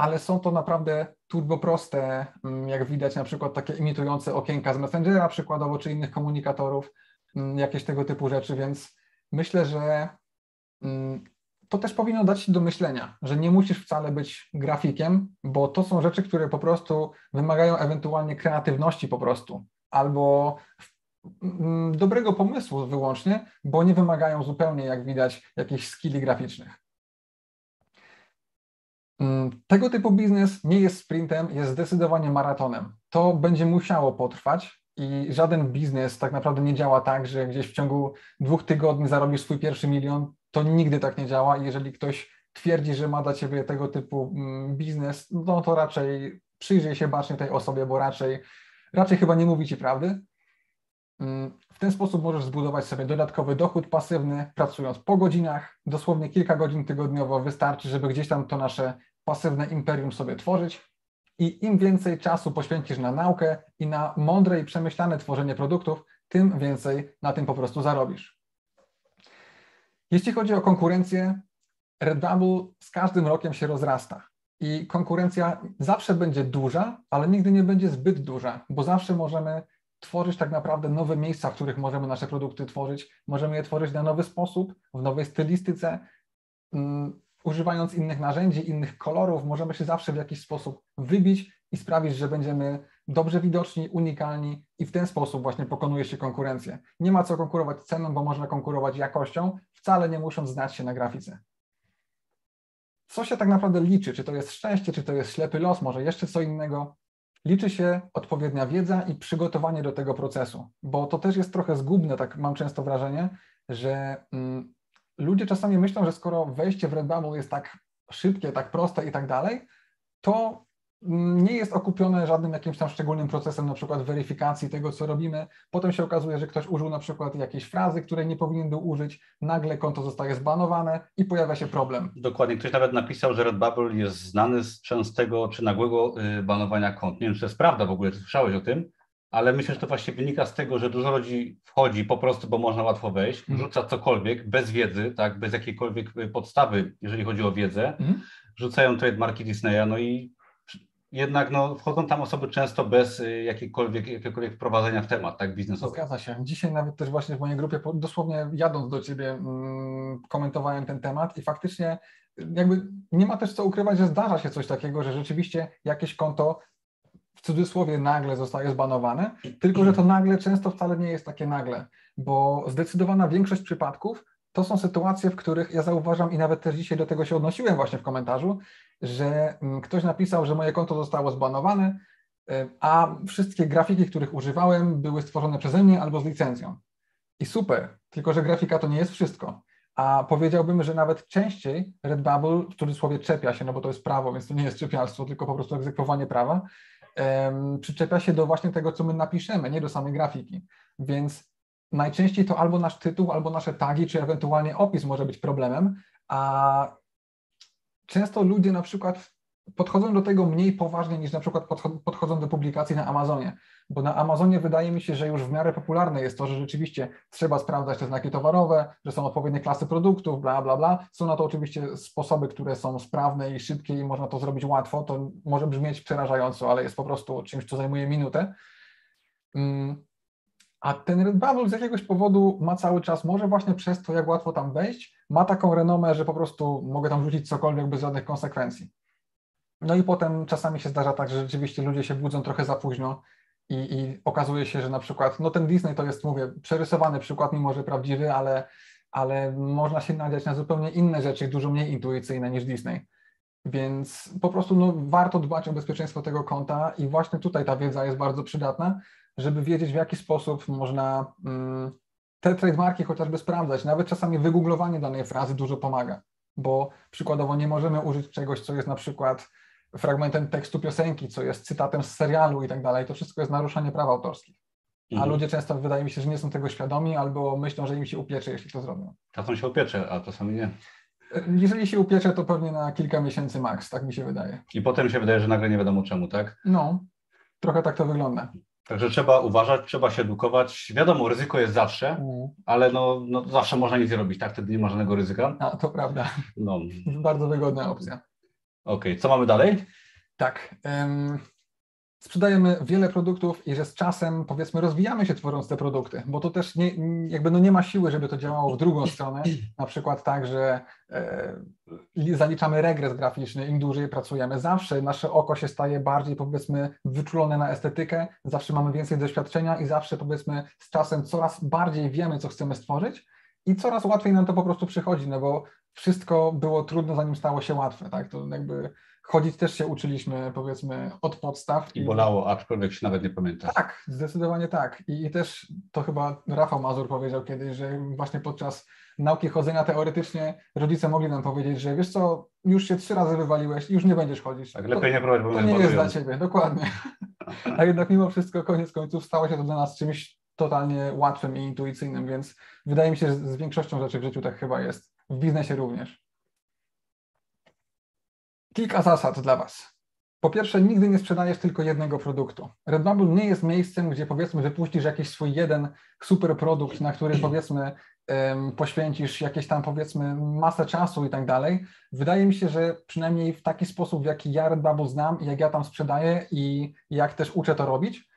ale są to naprawdę turbo proste, mm, jak widać na przykład takie imitujące okienka z Messengera przykładowo, czy innych komunikatorów, mm, jakieś tego typu rzeczy, więc myślę, że mm, to też powinno dać Ci do myślenia, że nie musisz wcale być grafikiem, bo to są rzeczy, które po prostu wymagają ewentualnie kreatywności po prostu, albo dobrego pomysłu wyłącznie, bo nie wymagają zupełnie, jak widać, jakichś skilli graficznych. Mm, tego typu biznes nie jest sprintem, jest zdecydowanie maratonem. To będzie musiało potrwać i żaden biznes tak naprawdę nie działa tak, że gdzieś w ciągu dwóch tygodni zarobisz swój pierwszy milion. To nigdy tak nie działa. Jeżeli ktoś twierdzi, że ma dla ciebie tego typu mm, biznes, no to raczej przyjrzyj się bacznie tej osobie, bo raczej, raczej chyba nie mówi ci prawdy. Mm, w ten sposób możesz zbudować sobie dodatkowy dochód pasywny, pracując po godzinach, dosłownie kilka godzin tygodniowo wystarczy, żeby gdzieś tam to nasze pasywne imperium sobie tworzyć. I im więcej czasu poświęcisz na naukę i na mądre i przemyślane tworzenie produktów, tym więcej na tym po prostu zarobisz. Jeśli chodzi o konkurencję, Redbubble z każdym rokiem się rozrasta. I konkurencja zawsze będzie duża, ale nigdy nie będzie zbyt duża, bo zawsze możemy tworzyć tak naprawdę nowe miejsca, w których możemy nasze produkty tworzyć. Możemy je tworzyć na nowy sposób, w nowej stylistyce. Używając innych narzędzi, innych kolorów, możemy się zawsze w jakiś sposób wybić i sprawić, że będziemy dobrze widoczni, unikalni i w ten sposób właśnie pokonuje się konkurencję. Nie ma co konkurować ceną, bo można konkurować jakością, wcale nie musząc znać się na grafice. Co się tak naprawdę liczy? Czy to jest szczęście, czy to jest ślepy los, może jeszcze co innego? Liczy się odpowiednia wiedza i przygotowanie do tego procesu, bo to też jest trochę zgubne, tak mam często wrażenie, że mm, ludzie czasami myślą, że skoro wejście w Redbubble jest tak szybkie, tak proste i tak dalej, to nie jest okupione żadnym jakimś tam szczególnym procesem, na przykład weryfikacji tego, co robimy. Potem się okazuje, że ktoś użył na przykład jakiejś frazy, której nie powinien był użyć, nagle konto zostaje zbanowane i pojawia się problem. Dokładnie. Ktoś nawet napisał, że Redbubble jest znany z częstego czy nagłego y, banowania kont. Nie wiem, czy to jest prawda w ogóle, czy słyszałeś o tym? Ale myślę, że to właśnie wynika z tego, że dużo ludzi wchodzi po prostu, bo można łatwo wejść, mm. rzuca cokolwiek bez wiedzy, tak, bez jakiejkolwiek y, podstawy, jeżeli chodzi o wiedzę, mm. rzucają trademarki Disneya, no i jednak no, wchodzą tam osoby często bez y, jakiejkolwiek, jakiegokolwiek wprowadzenia w temat, tak, biznesowy. Zgadza się. Dzisiaj nawet też właśnie w mojej grupie, dosłownie jadąc do Ciebie, mm, komentowałem ten temat i faktycznie jakby nie ma też co ukrywać, że zdarza się coś takiego, że rzeczywiście jakieś konto w cudzysłowie nagle zostaje zbanowane, tylko że to nagle często wcale nie jest takie nagle, bo zdecydowana większość przypadków to są sytuacje, w których ja zauważam i nawet też dzisiaj do tego się odnosiłem właśnie w komentarzu, że mm, ktoś napisał, że moje konto zostało zbanowane, y, a wszystkie grafiki, których używałem, były stworzone przeze mnie albo z licencją. I super, tylko że grafika to nie jest wszystko. A powiedziałbym, że nawet częściej Redbubble w cudzysłowie czepia się, no bo to jest prawo, więc to nie jest czepialstwo, tylko po prostu egzekwowanie prawa, przyczepia się do właśnie tego, co my napiszemy, nie do samej grafiki. Więc najczęściej to albo nasz tytuł, albo nasze tagi, czy ewentualnie opis może być problemem, a często ludzie na przykład podchodzą do tego mniej poważnie niż na przykład podchodzą do publikacji na Amazonie, bo na Amazonie wydaje mi się, że już w miarę popularne jest to, że rzeczywiście trzeba sprawdzać te znaki towarowe, że są odpowiednie klasy produktów, bla, bla, bla. Są na to oczywiście sposoby, które są sprawne i szybkie i można to zrobić łatwo. To może brzmieć przerażająco, ale jest po prostu czymś, co zajmuje minutę. Mm, a ten Redbubble z jakiegoś powodu ma cały czas, może właśnie przez to, jak łatwo tam wejść, ma taką renomę, że po prostu mogę tam rzucić cokolwiek bez żadnych konsekwencji. No i potem czasami się zdarza tak, że rzeczywiście ludzie się budzą trochę za późno i, i okazuje się, że na przykład, no ten Disney to jest, mówię, przerysowany przykład, mimo że prawdziwy, ale, ale można się nadziać na zupełnie inne rzeczy, dużo mniej intuicyjne niż Disney. Więc po prostu no, warto dbać o bezpieczeństwo tego konta i właśnie tutaj ta wiedza jest bardzo przydatna, żeby wiedzieć w jaki sposób można mm, te trademarki chociażby sprawdzać. Nawet czasami wygooglowanie danej frazy dużo pomaga, bo przykładowo nie możemy użyć czegoś, co jest na przykład fragmentem tekstu piosenki, co jest cytatem z serialu i tak dalej, to wszystko jest naruszanie praw autorskich. A mhm. ludzie często wydaje mi się, że nie są tego świadomi albo myślą, że im się upiecze, jeśli to zrobią. Czasem się upiecze, a czasami nie. Jeżeli się upiecze, to pewnie na kilka miesięcy maks, tak mi się wydaje. I potem się wydaje, że nagle nie wiadomo czemu, tak? No, trochę tak to wygląda. Także trzeba uważać, trzeba się edukować. Wiadomo, ryzyko jest zawsze, mm. ale no, no zawsze można nic zrobić, tak? Wtedy nie ma żadnego ryzyka. A, to prawda. No. Bardzo wygodna opcja. Okej, okay. co mamy dalej? Tak. Um, sprzedajemy wiele produktów i że z czasem powiedzmy rozwijamy się tworząc te produkty, bo to też nie, jakby no nie ma siły, żeby to działało w drugą stronę, na przykład tak, że e, zaliczamy regres graficzny, im dłużej pracujemy, zawsze nasze oko się staje bardziej powiedzmy wyczulone na estetykę, zawsze mamy więcej doświadczenia i zawsze powiedzmy z czasem coraz bardziej wiemy, co chcemy stworzyć i coraz łatwiej nam to po prostu przychodzi, no bo wszystko było trudno, zanim stało się łatwe, tak, to jakby Chodzić też się uczyliśmy, powiedzmy, od podstaw. I bolało, aczkolwiek się nawet nie pamięta. Tak, zdecydowanie tak. I, I, też to chyba Rafał Mazur powiedział kiedyś, że właśnie podczas nauki chodzenia teoretycznie rodzice mogli nam powiedzieć, że wiesz co, już się trzy razy wywaliłeś, już nie będziesz chodzić. Tak, lepiej to, nie próbować, bo To nie jest dla ciebie, dokładnie. A jednak mimo wszystko, koniec końców, stało się to dla nas czymś totalnie łatwym i intuicyjnym, więc wydaje mi się, że z większością rzeczy w życiu tak chyba jest. W biznesie również. Kilka zasad dla Was. Po pierwsze, nigdy nie sprzedajesz tylko jednego produktu. Redbubble nie jest miejscem, gdzie powiedzmy wypuścisz jakiś swój jeden super produkt, na który powiedzmy poświęcisz jakieś tam powiedzmy masę czasu i tak dalej. Wydaje mi się, że przynajmniej w taki sposób, w jaki ja Redbubble znam i jak ja tam sprzedaję i jak też uczę to robić,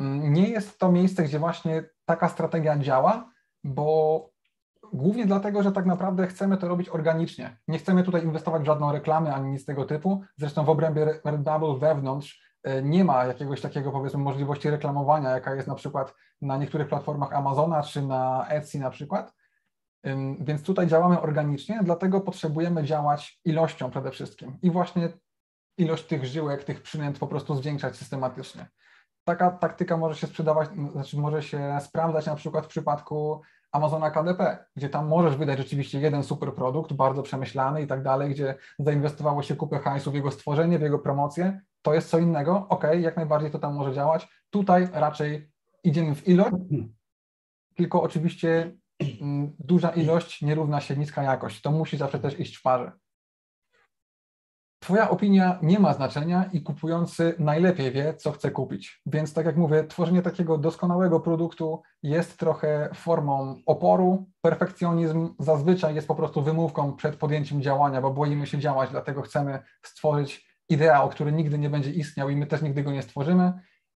mm, nie jest to miejsce, gdzie właśnie taka strategia działa, bo Głównie dlatego, że tak naprawdę chcemy to robić organicznie. Nie chcemy tutaj inwestować w żadną reklamę ani nic tego typu. Zresztą w obrębie Redbubble wewnątrz e, nie ma jakiegoś takiego powiedzmy możliwości reklamowania, jaka jest na przykład na niektórych platformach Amazona czy na Etsy na przykład. Więc tutaj działamy organicznie, dlatego potrzebujemy działać ilością przede wszystkim i właśnie ilość tych żyłek, tych przynęt po prostu zwiększać systematycznie. Taka taktyka może się sprzedawać, znaczy może się sprawdzać na przykład w przypadku Amazona KDP, gdzie tam możesz wydać rzeczywiście jeden super produkt, bardzo przemyślany i tak dalej, gdzie zainwestowało się kupę hajsu w jego stworzenie, w jego promocję, to jest co innego, ok, jak najbardziej to tam może działać. Tutaj raczej idziemy w ilość, tylko oczywiście mm, duża ilość nie równa się niska jakość. To musi zawsze też iść w parze. Twoja opinia nie ma znaczenia i kupujący najlepiej wie, co chce kupić. Więc tak jak mówię, tworzenie takiego doskonałego produktu jest trochę formą oporu. Perfekcjonizm zazwyczaj jest po prostu wymówką przed podjęciem działania, bo boimy się działać, dlatego chcemy stworzyć ideał, który nigdy nie będzie istniał i my też nigdy go nie stworzymy.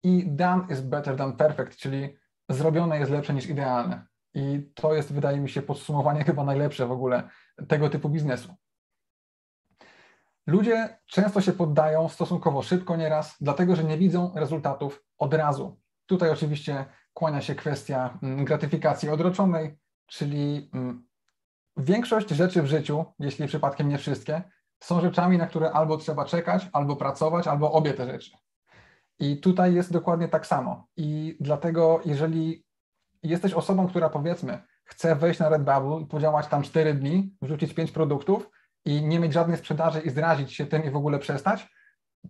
I done is better than perfect, czyli zrobione jest lepsze niż idealne. I to jest, wydaje mi się, podsumowanie chyba najlepsze w ogóle tego typu biznesu. Ludzie często się poddają stosunkowo szybko nieraz, dlatego że nie widzą rezultatów od razu. Tutaj oczywiście kłania się kwestia mm, gratyfikacji odroczonej, czyli mm, większość rzeczy w życiu, jeśli przypadkiem nie wszystkie, są rzeczami, na które albo trzeba czekać, albo pracować, albo obie te rzeczy. I tutaj jest dokładnie tak samo. I dlatego, jeżeli jesteś osobą, która powiedzmy chce wejść na Redbubble i podziałać tam 4 dni, wrzucić 5 produktów, i nie mieć żadnej sprzedaży i zrazić się tym i w ogóle przestać,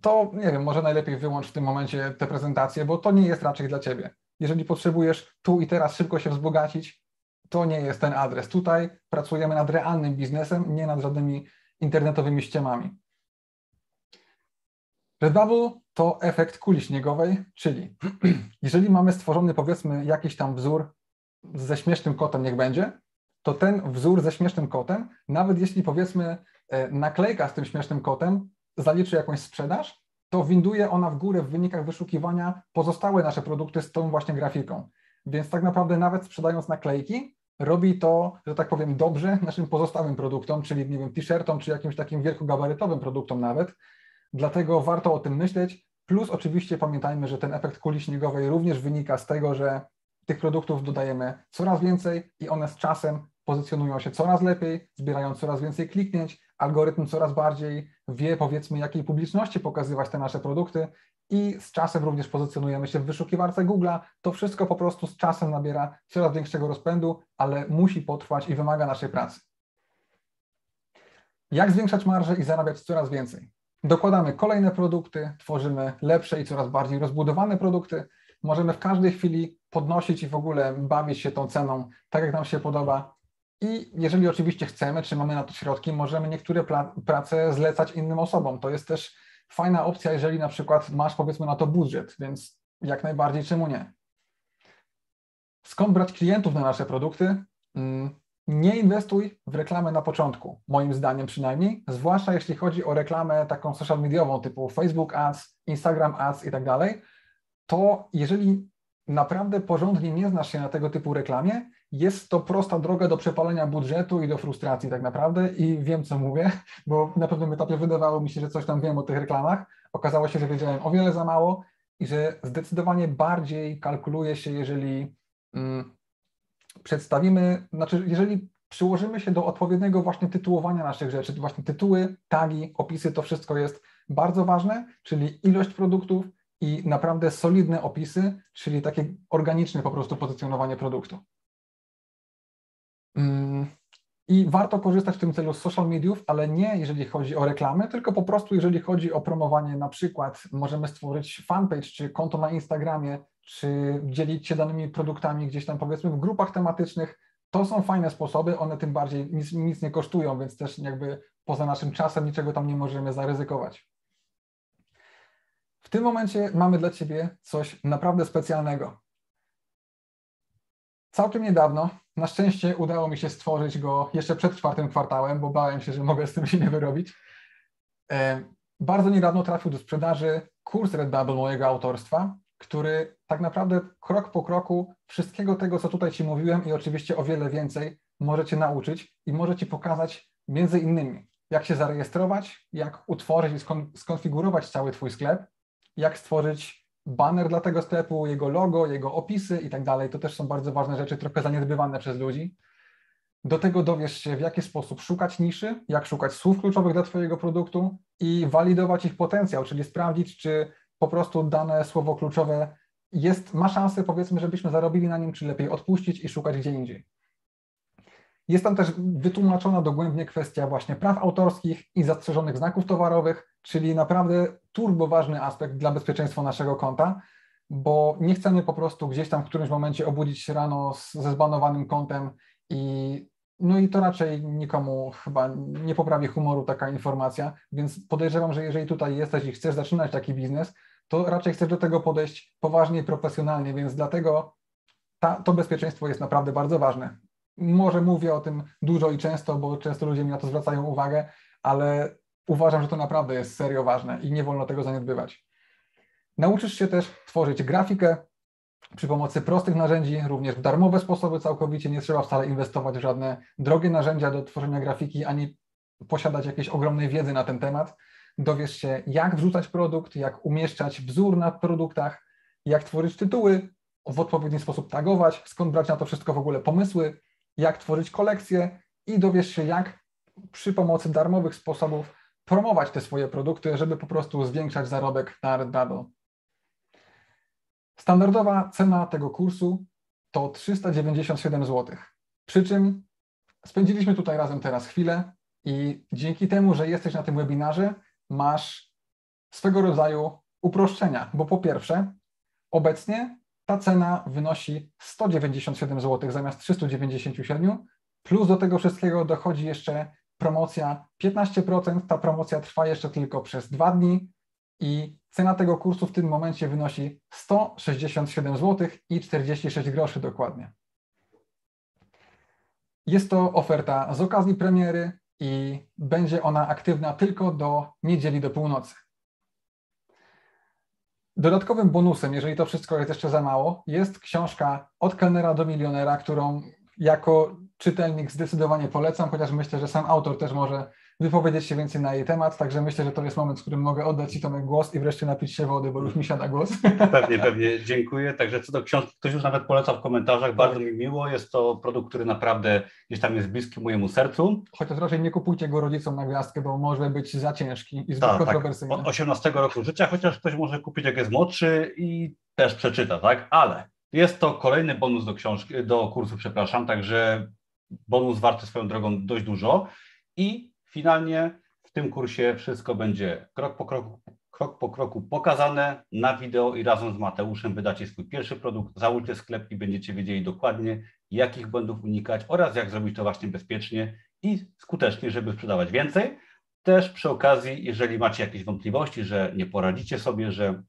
to nie wiem, może najlepiej wyłącz w tym momencie te prezentacje, bo to nie jest raczej dla ciebie. Jeżeli potrzebujesz tu i teraz szybko się wzbogacić, to nie jest ten adres. Tutaj pracujemy nad realnym biznesem, nie nad żadnymi internetowymi ściemami. Redbubble to efekt kuli śniegowej, czyli jeżeli mamy stworzony powiedzmy jakiś tam wzór ze śmiesznym kotem, niech będzie, to ten wzór ze śmiesznym kotem, nawet jeśli powiedzmy e, naklejka z tym śmiesznym kotem zaliczy jakąś sprzedaż, to winduje ona w górę w wynikach wyszukiwania pozostałe nasze produkty z tą właśnie grafiką. Więc tak naprawdę nawet sprzedając naklejki, robi to, że tak powiem, dobrze naszym pozostałym produktom, czyli nie wiem, t-shirtom, czy jakimś takim wielkogabarytowym produktom nawet. Dlatego warto o tym myśleć. Plus oczywiście pamiętajmy, że ten efekt kuli śniegowej również wynika z tego, że tych produktów dodajemy coraz więcej i one z czasem pozycjonują się coraz lepiej, zbierają coraz więcej kliknięć, algorytm coraz bardziej wie, powiedzmy, jakiej publiczności pokazywać te nasze produkty i z czasem również pozycjonujemy się w wyszukiwarce Google'a. To wszystko po prostu z czasem nabiera coraz większego rozpędu, ale musi potrwać i wymaga naszej pracy. Jak zwiększać marżę i zarabiać coraz więcej? Dokładamy kolejne produkty, tworzymy lepsze i coraz bardziej rozbudowane produkty. Możemy w każdej chwili podnosić i w ogóle bawić się tą ceną tak, jak nam się podoba. I jeżeli oczywiście chcemy, czy mamy na to środki, możemy niektóre prace zlecać innym osobom. To jest też fajna opcja, jeżeli na przykład masz powiedzmy na to budżet, więc jak najbardziej czemu nie. Skąd brać klientów na nasze produkty? Mm, nie inwestuj w reklamę na początku, moim zdaniem przynajmniej, zwłaszcza jeśli chodzi o reklamę taką social mediową typu Facebook Ads, Instagram Ads i tak dalej, to jeżeli naprawdę porządnie nie znasz się na tego typu reklamie, jest to prosta droga do przepalenia budżetu i do frustracji tak naprawdę i wiem co mówię, bo na pewnym etapie wydawało mi się, że coś tam wiem o tych reklamach, okazało się, że wiedziałem o wiele za mało i że zdecydowanie bardziej kalkuluje się, jeżeli mm, przedstawimy, znaczy jeżeli przyłożymy się do odpowiedniego właśnie tytułowania naszych rzeczy, właśnie tytuły, tagi, opisy, to wszystko jest bardzo ważne, czyli ilość produktów i naprawdę solidne opisy, czyli takie organiczne po prostu pozycjonowanie produktu. I warto korzystać w tym celu z social mediów, ale nie jeżeli chodzi o reklamy, tylko po prostu jeżeli chodzi o promowanie, na przykład możemy stworzyć fanpage czy konto na Instagramie, czy dzielić się danymi produktami gdzieś tam powiedzmy w grupach tematycznych. To są fajne sposoby, one tym bardziej nic, nic nie kosztują, więc też jakby poza naszym czasem niczego tam nie możemy zaryzykować. W tym momencie mamy dla Ciebie coś naprawdę specjalnego. Całkiem niedawno, na szczęście udało mi się stworzyć go jeszcze przed czwartym kwartałem, bo bałem się, że mogę z tym się nie wyrobić. E, bardzo niedawno trafił do sprzedaży kurs Redbubble mojego autorstwa, który tak naprawdę krok po kroku wszystkiego tego, co tutaj Ci mówiłem i oczywiście o wiele więcej możecie nauczyć i może Ci pokazać między innymi, jak się zarejestrować, jak utworzyć i skonfigurować cały Twój sklep, jak stworzyć banner dla tego sklepu, jego logo, jego opisy i tak dalej. To też są bardzo ważne rzeczy, trochę zaniedbywane przez ludzi. Do tego dowiesz się, w jaki sposób szukać niszy, jak szukać słów kluczowych dla Twojego produktu i walidować ich potencjał, czyli sprawdzić, czy po prostu dane słowo kluczowe jest, ma szansę, powiedzmy, żebyśmy zarobili na nim, czy lepiej odpuścić i szukać gdzie indziej. Jest tam też wytłumaczona dogłębnie kwestia właśnie praw autorskich i zastrzeżonych znaków towarowych, czyli naprawdę turbo ważny aspekt dla bezpieczeństwa naszego konta, bo nie chcemy po prostu gdzieś tam w którymś momencie obudzić się rano z, ze zbanowanym kontem i no i to raczej nikomu chyba nie poprawi humoru taka informacja, więc podejrzewam, że jeżeli tutaj jesteś i chcesz zaczynać taki biznes, to raczej chcesz do tego podejść poważnie i profesjonalnie, więc dlatego ta, to bezpieczeństwo jest naprawdę bardzo ważne. Może mówię o tym dużo i często, bo często ludzie mi na to zwracają uwagę, ale uważam, że to naprawdę jest serio ważne i nie wolno tego zaniedbywać. Nauczysz się też tworzyć grafikę przy pomocy prostych narzędzi, również w darmowe sposoby całkowicie. Nie trzeba wcale inwestować w żadne drogie narzędzia do tworzenia grafiki, ani posiadać jakiejś ogromnej wiedzy na ten temat. Dowiesz się, jak wrzucać produkt, jak umieszczać wzór na produktach, jak tworzyć tytuły, w odpowiedni sposób tagować, skąd brać na to wszystko w ogóle pomysły, jak tworzyć kolekcje i dowiesz się, jak przy pomocy darmowych sposobów promować te swoje produkty, żeby po prostu zwiększać zarobek na Redbubble. Standardowa cena tego kursu to 397 zł. Przy czym spędziliśmy tutaj razem teraz chwilę i dzięki temu, że jesteś na tym webinarze, masz swego rodzaju uproszczenia, bo po pierwsze, obecnie ta cena wynosi 197 zł zamiast 397, plus do tego wszystkiego dochodzi jeszcze promocja 15%. Ta promocja trwa jeszcze tylko przez dwa dni i cena tego kursu w tym momencie wynosi 167 zł i 46 groszy dokładnie. Jest to oferta z okazji premiery i będzie ona aktywna tylko do niedzieli do północy. Dodatkowym bonusem, jeżeli to wszystko jest jeszcze za mało, jest książka Od kelnera do milionera, którą jako czytelnik zdecydowanie polecam, chociaż myślę, że sam autor też może wypowiedzieć się więcej na jej temat, także myślę, że to jest moment, w którym mogę oddać Ci Tomek głos i wreszcie napić się wody, bo już mi siada głos. Pewnie, pewnie, dziękuję. Także co do książki, ktoś już nawet poleca w komentarzach, bardzo mi miło, jest to produkt, który naprawdę gdzieś tam jest bliski mojemu sercu. Chociaż raczej nie kupujcie go rodzicom na gwiazdkę, bo może być za ciężki i zbyt tak, tak. kontrowersyjny. Tak. Od 18 roku życia, chociaż ktoś może kupić jak jest młodszy i też przeczyta, tak? Ale jest to kolejny bonus do książki, do kursu, przepraszam, także bonus warty swoją drogą dość dużo i finalnie w tym kursie wszystko będzie krok po kroku, krok po kroku pokazane na wideo i razem z Mateuszem wydacie swój pierwszy produkt, załóżcie sklep i będziecie wiedzieli dokładnie, jakich błędów unikać oraz jak zrobić to właśnie bezpiecznie i skutecznie, żeby sprzedawać więcej. Też przy okazji, jeżeli macie jakieś wątpliwości, że nie poradzicie sobie, że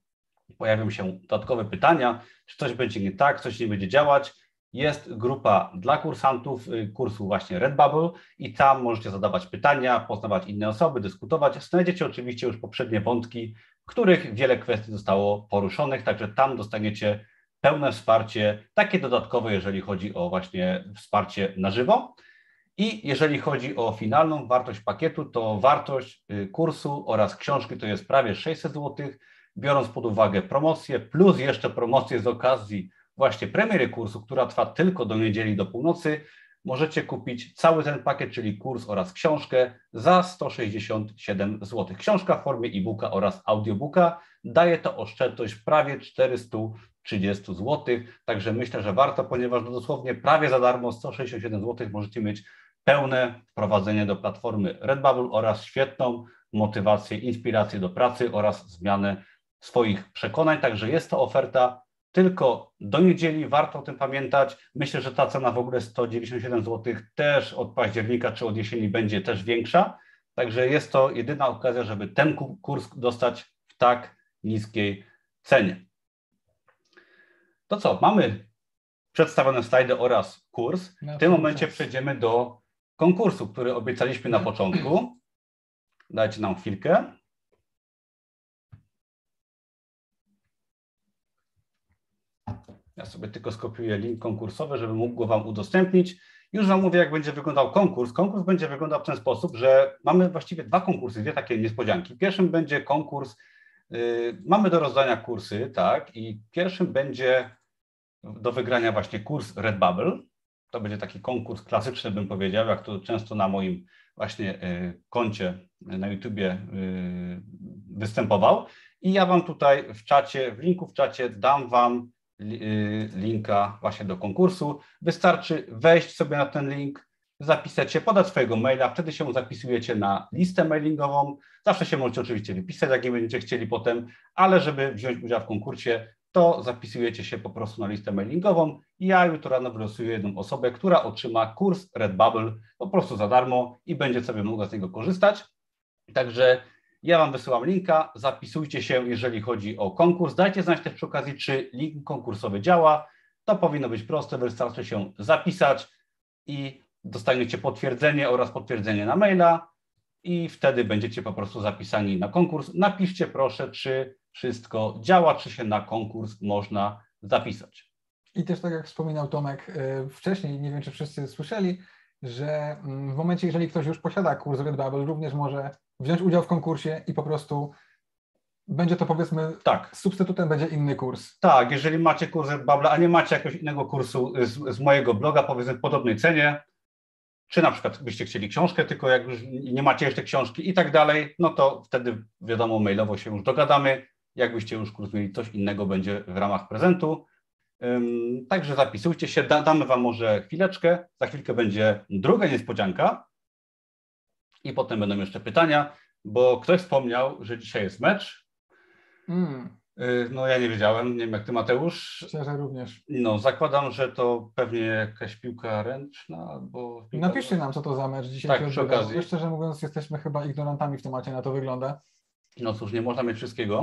pojawią się dodatkowe pytania, czy coś będzie nie tak, coś nie będzie działać, jest grupa dla kursantów y, kursu właśnie Redbubble i tam możecie zadawać pytania, poznawać inne osoby, dyskutować. Znajdziecie oczywiście już poprzednie wątki, w których wiele kwestii zostało poruszonych, także tam dostaniecie pełne wsparcie, takie dodatkowe, jeżeli chodzi o właśnie wsparcie na żywo. I jeżeli chodzi o finalną wartość pakietu, to wartość y, kursu oraz książki to jest prawie 600 zł, biorąc pod uwagę promocję, plus jeszcze promocję z okazji właśnie premiery kursu, która trwa tylko do niedzieli do północy, możecie kupić cały ten pakiet, czyli kurs oraz książkę za 167 zł. Książka w formie e-booka oraz audiobooka daje to oszczędność prawie 430 zł, także myślę, że warto, ponieważ no dosłownie prawie za darmo 167 zł możecie mieć pełne wprowadzenie do platformy Redbubble oraz świetną motywację, inspirację do pracy oraz zmianę swoich przekonań. Także jest to oferta tylko do niedzieli, warto o tym pamiętać. Myślę, że ta cena w ogóle 197 zł też od października czy od jesieni będzie też większa. Także jest to jedyna okazja, żeby ten kurs dostać w tak niskiej cenie. To co, mamy przedstawione slajdy oraz kurs. W tym momencie przejdziemy do konkursu, który obiecaliśmy na początku. Dajcie nam chwilkę. Ja sobie tylko skopiuję link konkursowy, żeby mógł go Wam udostępnić. Już Wam mówię, jak będzie wyglądał konkurs. Konkurs będzie wyglądał w ten sposób, że mamy właściwie dwa konkursy, dwie takie niespodzianki. Pierwszym będzie konkurs, yy, mamy do rozdania kursy, tak, i pierwszym będzie do wygrania właśnie kurs Redbubble. To będzie taki konkurs klasyczny, bym powiedział, jak to często na moim właśnie yy, koncie na YouTubie yy, występował. I ja Wam tutaj w czacie, w linku w czacie dam Wam linka właśnie do konkursu. Wystarczy wejść sobie na ten link, zapisać się, podać swojego maila, wtedy się zapisujecie na listę mailingową. Zawsze się możecie oczywiście wypisać, jak nie będziecie chcieli potem, ale żeby wziąć udział w konkursie, to zapisujecie się po prostu na listę mailingową. Ja jutro rano wylosuję jedną osobę, która otrzyma kurs Redbubble po prostu za darmo i będzie sobie mogła z niego korzystać. Także ja Wam wysyłam linka, zapisujcie się, jeżeli chodzi o konkurs. Dajcie znać też przy okazji, czy link konkursowy działa. To powinno być proste, wystarczy się zapisać i dostaniecie potwierdzenie oraz potwierdzenie na maila i wtedy będziecie po prostu zapisani na konkurs. Napiszcie proszę, czy wszystko działa, czy się na konkurs można zapisać. I też tak jak wspominał Tomek y, wcześniej, nie wiem czy wszyscy słyszeli, że mm, w momencie, jeżeli ktoś już posiada kurs Redbubble, również może wziąć udział w konkursie i po prostu będzie to powiedzmy, tak, substytutem będzie inny kurs. Tak, jeżeli macie kurs Redbubble, a nie macie jakiegoś innego kursu z, z mojego bloga, powiedzmy w podobnej cenie, czy na przykład byście chcieli książkę, tylko jak już nie macie jeszcze książki i tak dalej, no to wtedy wiadomo, mailowo się już dogadamy. Jakbyście już kurs mieli, coś innego będzie w ramach prezentu. Także zapisujcie się, damy Wam może chwileczkę, za chwilkę będzie druga niespodzianka i potem będą jeszcze pytania, bo ktoś wspomniał, że dzisiaj jest mecz. Mm. No ja nie wiedziałem, nie wiem jak Ty Mateusz. Szczerze również. No zakładam, że to pewnie jakaś piłka ręczna albo... Piłka... Napiszcie nam co to za mecz dzisiaj. Tak, przy okazji. Szczerze mówiąc jesteśmy chyba ignorantami w temacie, na to wygląda. No cóż, nie można mieć wszystkiego.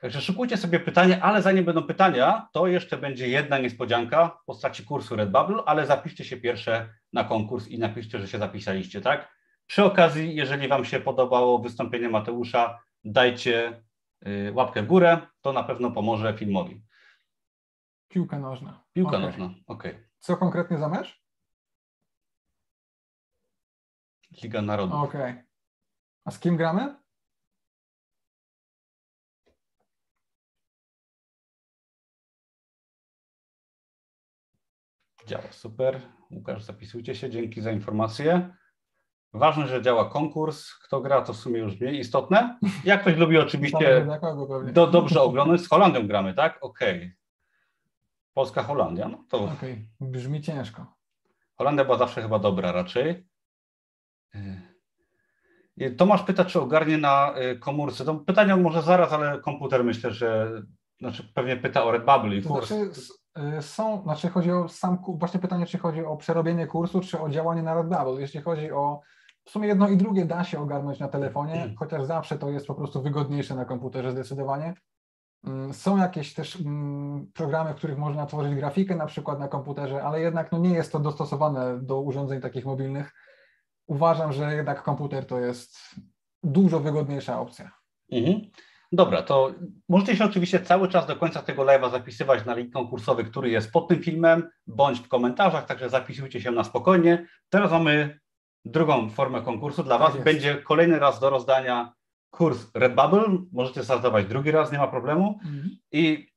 Także szykujcie sobie pytania, ale zanim będą pytania, to jeszcze będzie jedna niespodzianka w postaci kursu Redbubble, ale zapiszcie się pierwsze na konkurs i napiszcie, że się zapisaliście, tak? Przy okazji, jeżeli Wam się podobało wystąpienie Mateusza, dajcie y, łapkę w górę, to na pewno pomoże filmowi. Piłka nożna. Piłka okay. nożna, okej. Okay. Co konkretnie za mecz? Liga Narodów. Okej. Okay. A z kim gramy? Działa, super. Łukasz, zapisujcie się. Dzięki za informację. Ważne, że działa konkurs. Kto gra, to w sumie już mniej istotne. Jak ktoś lubi oczywiście do, dobrze oglądać, z Holandią gramy, tak? Okej. Okay. Polska-Holandia, no to... Okej, okay. brzmi ciężko. Holandia była zawsze chyba dobra raczej. Y, Tomasz pyta, czy ogarnie na y, komórce. To pytanie może zaraz, ale komputer myślę, że znaczy pewnie pyta o Redbubble i kurs. Znaczy, Y, są, znaczy chodzi o sam, właśnie pytanie, czy chodzi o przerobienie kursu, czy o działanie na Redbubble. Jeśli chodzi o, w sumie jedno i drugie da się ogarnąć na telefonie, chociaż zawsze to jest po prostu wygodniejsze na komputerze zdecydowanie. Mm, są jakieś też mm, programy, w których można tworzyć grafikę na przykład na komputerze, ale jednak no, nie jest to dostosowane do urządzeń takich mobilnych. Uważam, że jednak komputer to jest dużo wygodniejsza opcja. Mhm. Dobra, to możecie się oczywiście cały czas do końca tego live'a zapisywać na link konkursowy, który jest pod tym filmem, bądź w komentarzach, także zapisujcie się na spokojnie. Teraz mamy drugą formę konkursu dla Was. Tak Będzie kolejny raz do rozdania kurs Redbubble. Możecie startować drugi raz, nie ma problemu. Mhm. I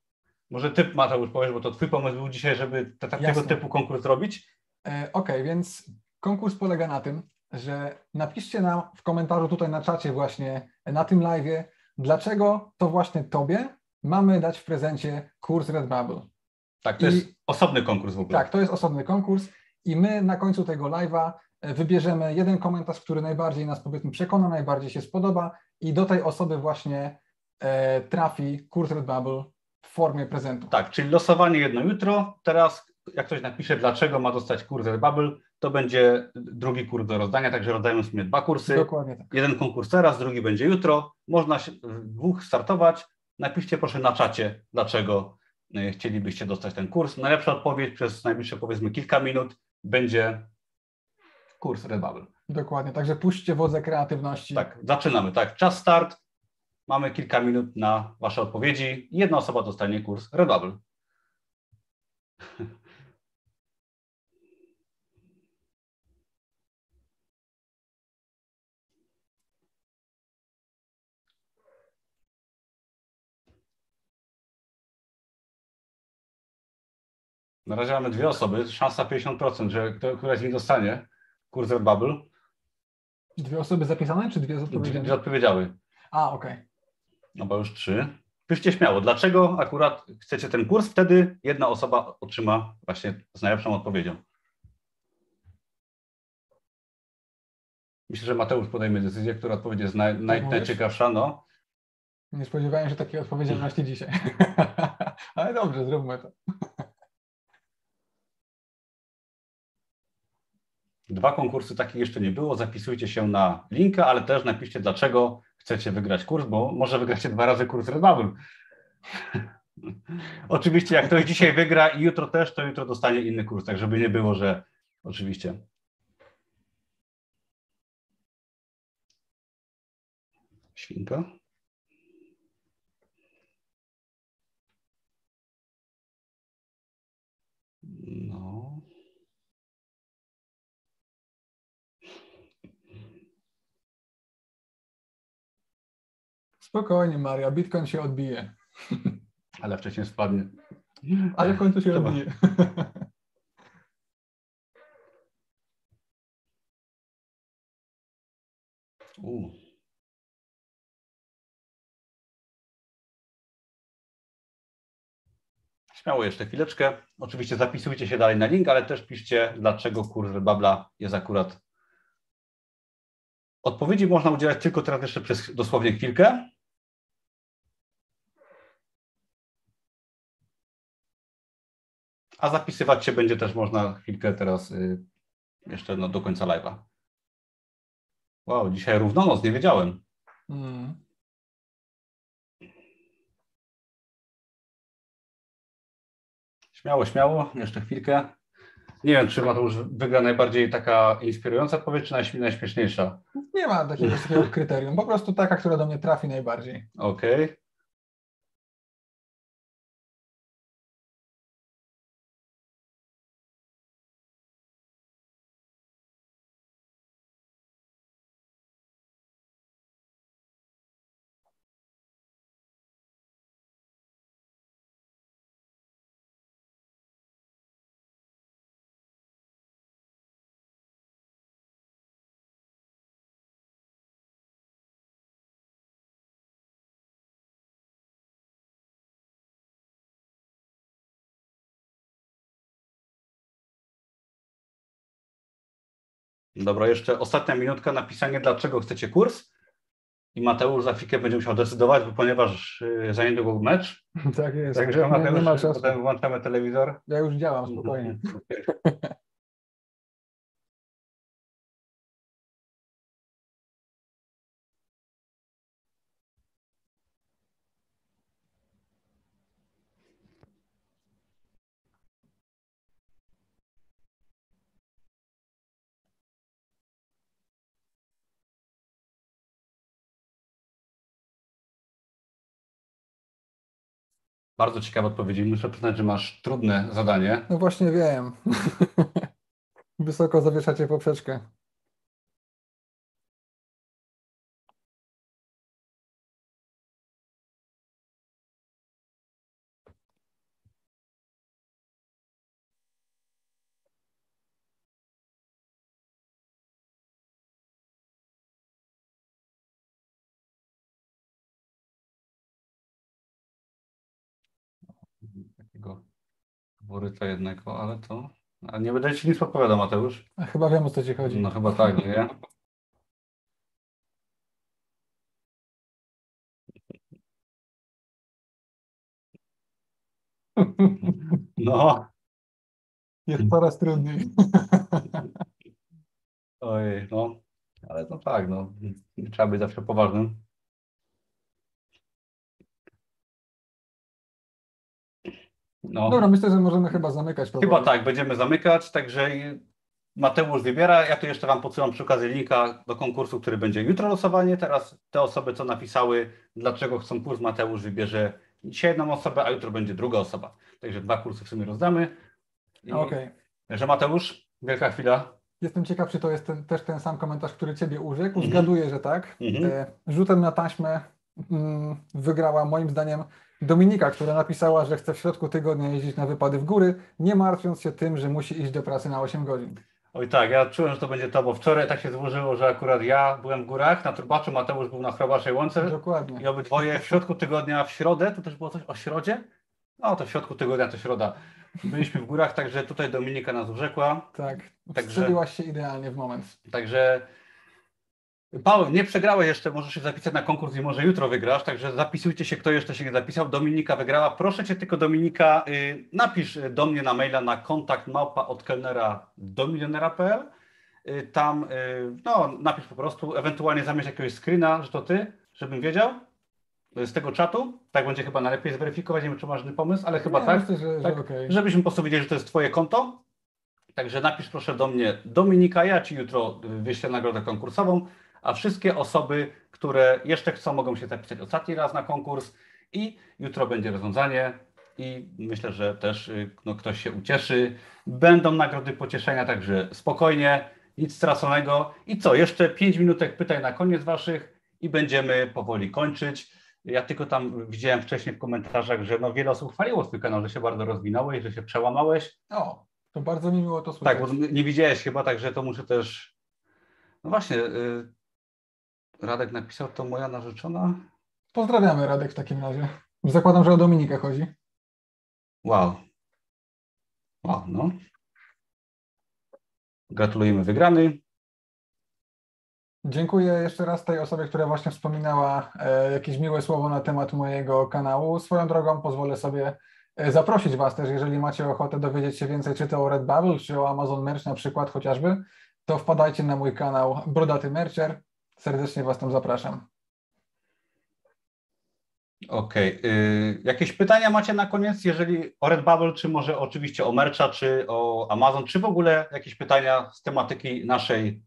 może Ty, Mateusz, powiesz, bo to Twój pomysł był dzisiaj, żeby te, tego typu konkurs robić. E, Okej, okay, więc konkurs polega na tym, że napiszcie nam w komentarzu tutaj na czacie właśnie na tym live'ie, dlaczego to właśnie Tobie mamy dać w prezencie kurs Redbubble. Tak, to I, jest osobny konkurs w ogóle. Tak, to jest osobny konkurs i my na końcu tego live'a wybierzemy jeden komentarz, który najbardziej nas powiedzmy przekona, najbardziej się spodoba i do tej osoby właśnie e, trafi kurs Redbubble w formie prezentu. Tak, czyli losowanie jedno jutro. Teraz jak ktoś napisze, dlaczego ma dostać kurs Redbubble, to będzie drugi kurs do rozdania, także rozdajemy w sumie dwa kursy. Dokładnie tak. Jeden konkurs teraz, drugi będzie jutro. Można się dwóch startować. Napiszcie proszę na czacie, dlaczego e, chcielibyście dostać ten kurs. Najlepsza odpowiedź przez najbliższe powiedzmy kilka minut będzie kurs Redbubble. Dokładnie, także puśćcie wodze kreatywności. Tak, zaczynamy, tak. Czas start. Mamy kilka minut na Wasze odpowiedzi. Jedna osoba dostanie kurs Redbubble. Na razie mamy dwie osoby, szansa 50%, że któraś z nich dostanie kurs Bubble. Dwie osoby zapisane, czy dwie odpowiedziały? Dwie odpowiedziały. A, okej. Okay. No bo już trzy. Piszcie śmiało, dlaczego akurat chcecie ten kurs, wtedy jedna osoba otrzyma właśnie z najlepszą odpowiedzią. Myślę, że Mateusz podejmie decyzję, która odpowiedź jest naj, naj, tak najciekawsza. No. Nie spodziewałem się takiej odpowiedzialności dzisiaj. Ale dobrze, zróbmy to. Dwa konkursy takich jeszcze nie było. Zapisujcie się na linka, ale też napiszcie, dlaczego chcecie wygrać kurs, bo może wygracie dwa razy kurs Redbubble. oczywiście, jak ktoś dzisiaj wygra i jutro też, to jutro dostanie inny kurs, tak żeby nie było, że oczywiście. Świnka. Spokojnie, Maria, Bitcoin się odbije. Ale wcześniej spadnie. Ale w końcu się Trzeba. odbije. U. Śmiało jeszcze chwileczkę. Oczywiście zapisujcie się dalej na link, ale też piszcie, dlaczego kurs Babla jest akurat. Odpowiedzi można udzielać tylko teraz jeszcze przez dosłownie chwilkę. A zapisywać się będzie też można chwilkę teraz y, jeszcze no, do końca live'a. Wow, dzisiaj równonoc, nie wiedziałem. Mm. Śmiało, śmiało, jeszcze chwilkę. Nie wiem, czy Mateusz wygra najbardziej taka inspirująca odpowiedź, czy najśmieszniejsza? Nie ma takiego, takiego kryterium, po prostu taka, która do mnie trafi najbardziej. Okej. Okay. Dobra, jeszcze ostatnia minutka napisanie, dlaczego chcecie kurs. I Mateusz za chwilkę będzie musiał decydować, bo ponieważ y, za niedługo mecz. Tak jest. Także Mateusz, nie ma czasu. potem włączamy telewizor. Ja już działam spokojnie. Bardzo ciekawe odpowiedzi. Muszę przyznać, że masz trudne zadanie. No właśnie wiem. Wysoko zawieszacie poprzeczkę. Faworyta jednego, ale to... A nie będę Ci nic podpowiadał, Mateusz. A chyba wiem o co ci chodzi. No chyba tak, nie? No, Jest coraz trudniej. ojej, no. Ale to tak, no. Trzeba być zawsze poważnym. No. Dobra, myślę, że możemy chyba zamykać. Chyba powoli. tak, będziemy zamykać, także Mateusz wybiera. Ja tu jeszcze Wam podsyłam przy okazji linka do konkursu, który będzie jutro losowanie. Teraz te osoby, co napisały, dlaczego chcą kurs, Mateusz wybierze dzisiaj jedną osobę, a jutro będzie druga osoba. Także dwa kursy w sumie rozdamy. Okej. Że Mateusz, wielka chwila. Jestem ciekaw, czy to jest ten, też ten sam komentarz, który Ciebie urzekł. Mhm. Zgaduję, że tak. Mhm. E, Rzutem na taśmę mm, wygrała moim zdaniem Dominika, która napisała, że chce w środku tygodnia jeździć na wypady w góry, nie martwiąc się tym, że musi iść do pracy na 8 godzin. Oj tak, ja czułem, że to będzie to, bo wczoraj tak się złożyło, że akurat ja byłem w górach na Turbaczu, Mateusz był na Chrobaszej Łące. Dokładnie. I obydwoje w środku tygodnia, w środę, to też było coś o środzie? No to w środku tygodnia to środa. Byliśmy w górach, także tutaj Dominika nas urzekła. Tak. Także- się idealnie w moment. Także Paweł, nie przegrałeś jeszcze, możesz się zapisać na konkurs i może jutro wygrasz, także zapisujcie się, kto jeszcze się nie zapisał. Dominika wygrała. Proszę Cię tylko Dominika, y, napisz do mnie na maila na kontakt małpa od kelnera do milionera.pl. Y, Tam, y, no napisz po prostu, ewentualnie zamierz jakiegoś screena, że to Ty, żebym wiedział y, z tego czatu. Tak będzie chyba najlepiej zweryfikować, nie wiem czy masz inny pomysł, ale chyba Nie, tak. Myślę, że, tak, że okej. Żebyśmy po prostu wiedzieli, że to jest Twoje konto. Także napisz proszę do mnie Dominika, ja Ci jutro wyślę nagrodę konkursową, a wszystkie osoby, które jeszcze chcą, mogą się zapisać ostatni raz na konkurs i jutro będzie rozwiązanie i myślę, że też y, no, ktoś się ucieszy. Będą nagrody pocieszenia, także spokojnie, nic straconego. I co, jeszcze 5 minutek pytań na koniec Waszych i będziemy powoli kończyć. Ja tylko tam widziałem wcześniej w komentarzach, że no wiele osób chwaliło Twój kanał, że się bardzo rozwinąłeś, że się przełamałeś. O, to bardzo mi miło to słyszeć. Tak, bo nie widziałeś chyba, także to muszę też. No właśnie, y, Radek napisał, to moja narzeczona. Pozdrawiamy Radek w takim razie. Zakładam, że o Dominikę chodzi. Wow. Wow, no. Gratulujemy wygrany. Dziękuję jeszcze raz tej osobie, która właśnie wspominała e, jakieś miłe słowo na temat mojego kanału. Swoją drogą pozwolę sobie e, zaprosić Was też, jeżeli macie ochotę dowiedzieć się więcej, czy to o Redbubble, czy o Amazon Merch na przykład chociażby, to wpadajcie na mój kanał Brodaty Mercher. Serdecznie Was tam zapraszam. Okej. y, Jakieś pytania macie na koniec, jeżeli o Redbubble, czy może oczywiście o Mercha, czy o Amazon, czy w ogóle jakieś pytania z tematyki naszej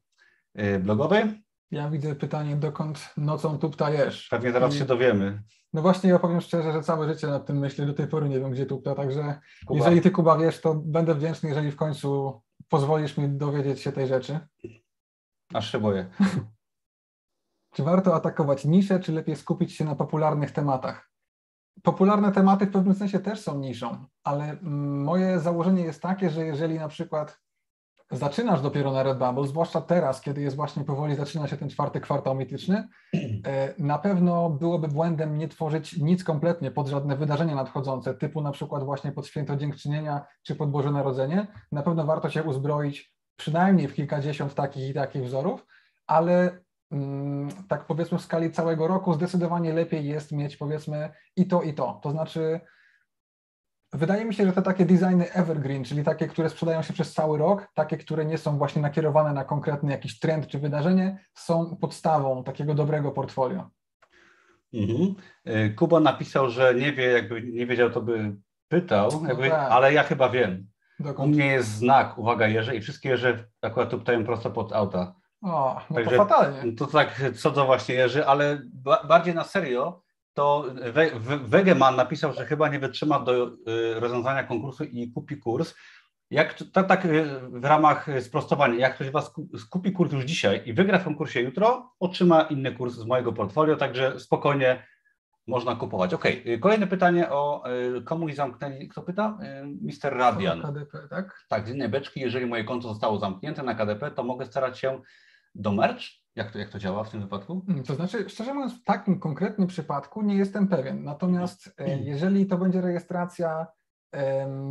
y, blogowej? Ja widzę pytanie, dokąd nocą tuptajesz? Pewnie zaraz I- się dowiemy. No właśnie, ja powiem szczerze, że całe życie nad tym myślę, do tej pory nie wiem, gdzie tupta, także Kuba. jeżeli Ty, Kuba, wiesz, to będę wdzięczny, jeżeli w końcu pozwolisz mi dowiedzieć się tej rzeczy. Aż się boję. Czy warto atakować nisze, czy lepiej skupić się na popularnych tematach? Popularne tematy w pewnym sensie też są niszą, ale mm, moje założenie jest takie, że jeżeli na przykład zaczynasz dopiero na Redbubble, zwłaszcza teraz, kiedy jest właśnie powoli zaczyna się ten czwarty kwartał mityczny, e, na pewno byłoby błędem nie tworzyć nic kompletnie pod żadne wydarzenia nadchodzące, typu na przykład właśnie pod Święto Dziękczynienia czy pod Boże Narodzenie. Na pewno warto się uzbroić przynajmniej w kilkadziesiąt takich i takich wzorów, ale tak powiedzmy w skali całego roku zdecydowanie lepiej jest mieć powiedzmy i to, i to. To znaczy wydaje mi się, że te takie designy evergreen, czyli takie, które sprzedają się przez cały rok, takie, które nie są właśnie nakierowane na konkretny jakiś trend czy wydarzenie, są podstawą takiego dobrego portfolio. Mhm. Y, Kuba napisał, że nie wie, jakby nie wiedział, to by pytał, No jakby, tak. ale ja chyba wiem. U Dokąd? mnie jest znak, uwaga, jeże i wszystkie jeże akurat tu pytają prosto pod auta. O, no Także- to fatalnie. To tak co do właśnie jeży, ale ba bardziej na serio, to Wegeman napisał, że chyba nie wytrzyma do rozwiązania konkursu i kupi kurs. Jak tak, tak w ramach sprostowania, jak ktoś was kupi kurs już dzisiaj i wygra w konkursie jutro, otrzyma inny kurs z mojego portfolio, także spokojnie można kupować. Ok, kolejne pytanie o komuś zamknęli, kto pyta? Mister Radian. KDP, tak? Tak, z innej beczki, jeżeli moje konto zostało zamknięte na KDP, to mogę starać się do merch? Jak to, jak to działa w tym wypadku? Hmm, to znaczy, szczerze mówiąc, w takim konkretnym przypadku nie jestem pewien. Natomiast e, jeżeli to będzie rejestracja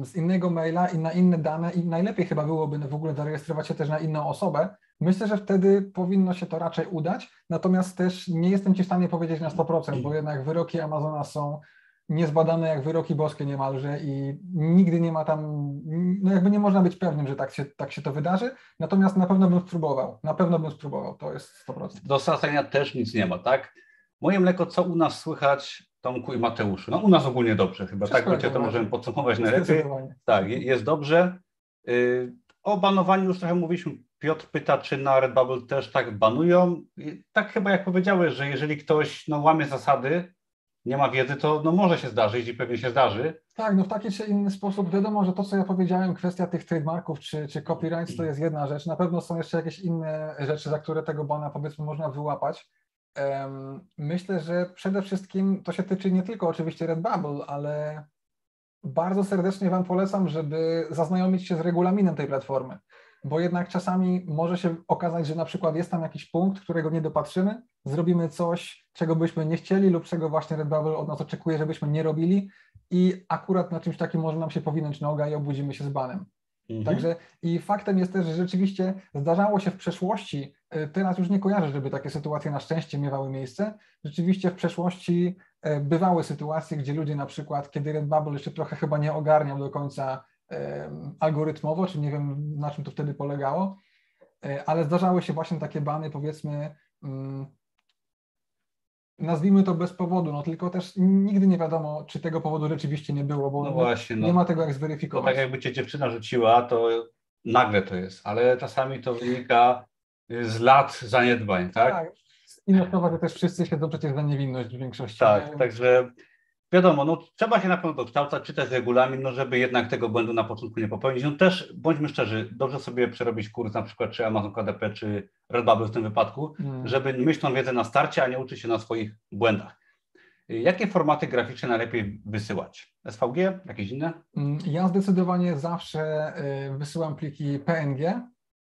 z innego maila i na inne dane, i najlepiej chyba byłoby w ogóle zarejestrować się też na inną osobę, myślę, że wtedy powinno się to raczej udać. Natomiast też nie jestem Ci w stanie powiedzieć na 100%, bo jednak wyroki Amazona są niezbadane jak wyroki boskie niemalże i nigdy nie ma tam, no jakby nie można być pewnym, że tak się, tak się to wydarzy, natomiast na pewno bym spróbował, na pewno bym spróbował, to jest 100%. Do stracenia też nic nie ma, tak? Moje mleko, co u nas słychać, Tomku i Mateuszu? No u nas ogólnie dobrze chyba, Wszystko tak? Wiecie, to możemy podsumować najlepiej. Tak, jest dobrze. Y, o banowaniu już trochę mówiliśmy. Piotr pyta, czy na Redbubble też tak banują. Tak chyba jak powiedziałeś, że jeżeli ktoś no, łamie zasady, nie ma wiedzy, to no może się zdarzyć i pewnie się zdarzy. Tak, no w taki czy inny sposób wiadomo, że to, co ja powiedziałem, kwestia tych trademarków czy, czy copyrights to jest jedna rzecz. Na pewno są jeszcze jakieś inne rzeczy, za które tego bana powiedzmy można wyłapać. Myślę, że przede wszystkim to się tyczy nie tylko oczywiście Redbubble, ale bardzo serdecznie Wam polecam, żeby zaznajomić się z regulaminem tej platformy bo jednak czasami może się okazać, że na przykład jest tam jakiś punkt, którego nie dopatrzymy, zrobimy coś, czego byśmy nie chcieli lub czego właśnie Redbubble od nas oczekuje, żebyśmy nie robili i akurat na czymś takim może nam się powinąć noga i obudzimy się z banem. Mhm. Także i faktem jest też, że rzeczywiście zdarzało się w przeszłości, y, teraz już nie kojarzę, żeby takie sytuacje na szczęście miewały miejsce. Rzeczywiście w przeszłości y, bywały sytuacje, gdzie ludzie na przykład, kiedy Redbubble jeszcze trochę chyba nie ogarniał do końca algorytmowo, czy nie wiem na czym to wtedy polegało, e, ale zdarzały się właśnie takie bany, powiedzmy, mm, nazwijmy to bez powodu, no tylko też nigdy nie wiadomo, czy tego powodu rzeczywiście nie było, bo no właśnie, no, nie ma tego jak zweryfikować. To tak jakby cię dziewczyna rzuciła, to nagle to jest, ale czasami to wynika z lat zaniedbań, tak? Tak. Inna sprawa, że też wszyscy siedzą przecież za niewinność w większości. Tak, także wiadomo, no trzeba się na pewno dokształcać, czytać regulamin, no żeby jednak tego błędu na początku nie popełnić. No też, bądźmy szczerzy, dobrze sobie przerobić kurs na przykład czy Amazon KDP, czy Redbubble w tym wypadku, hmm. żeby mieć tą wiedzę na starcie, a nie uczyć się na swoich błędach. Jakie formaty graficzne najlepiej wysyłać? SVG? Jakieś inne? Mm, ja zdecydowanie zawsze y, wysyłam pliki PNG,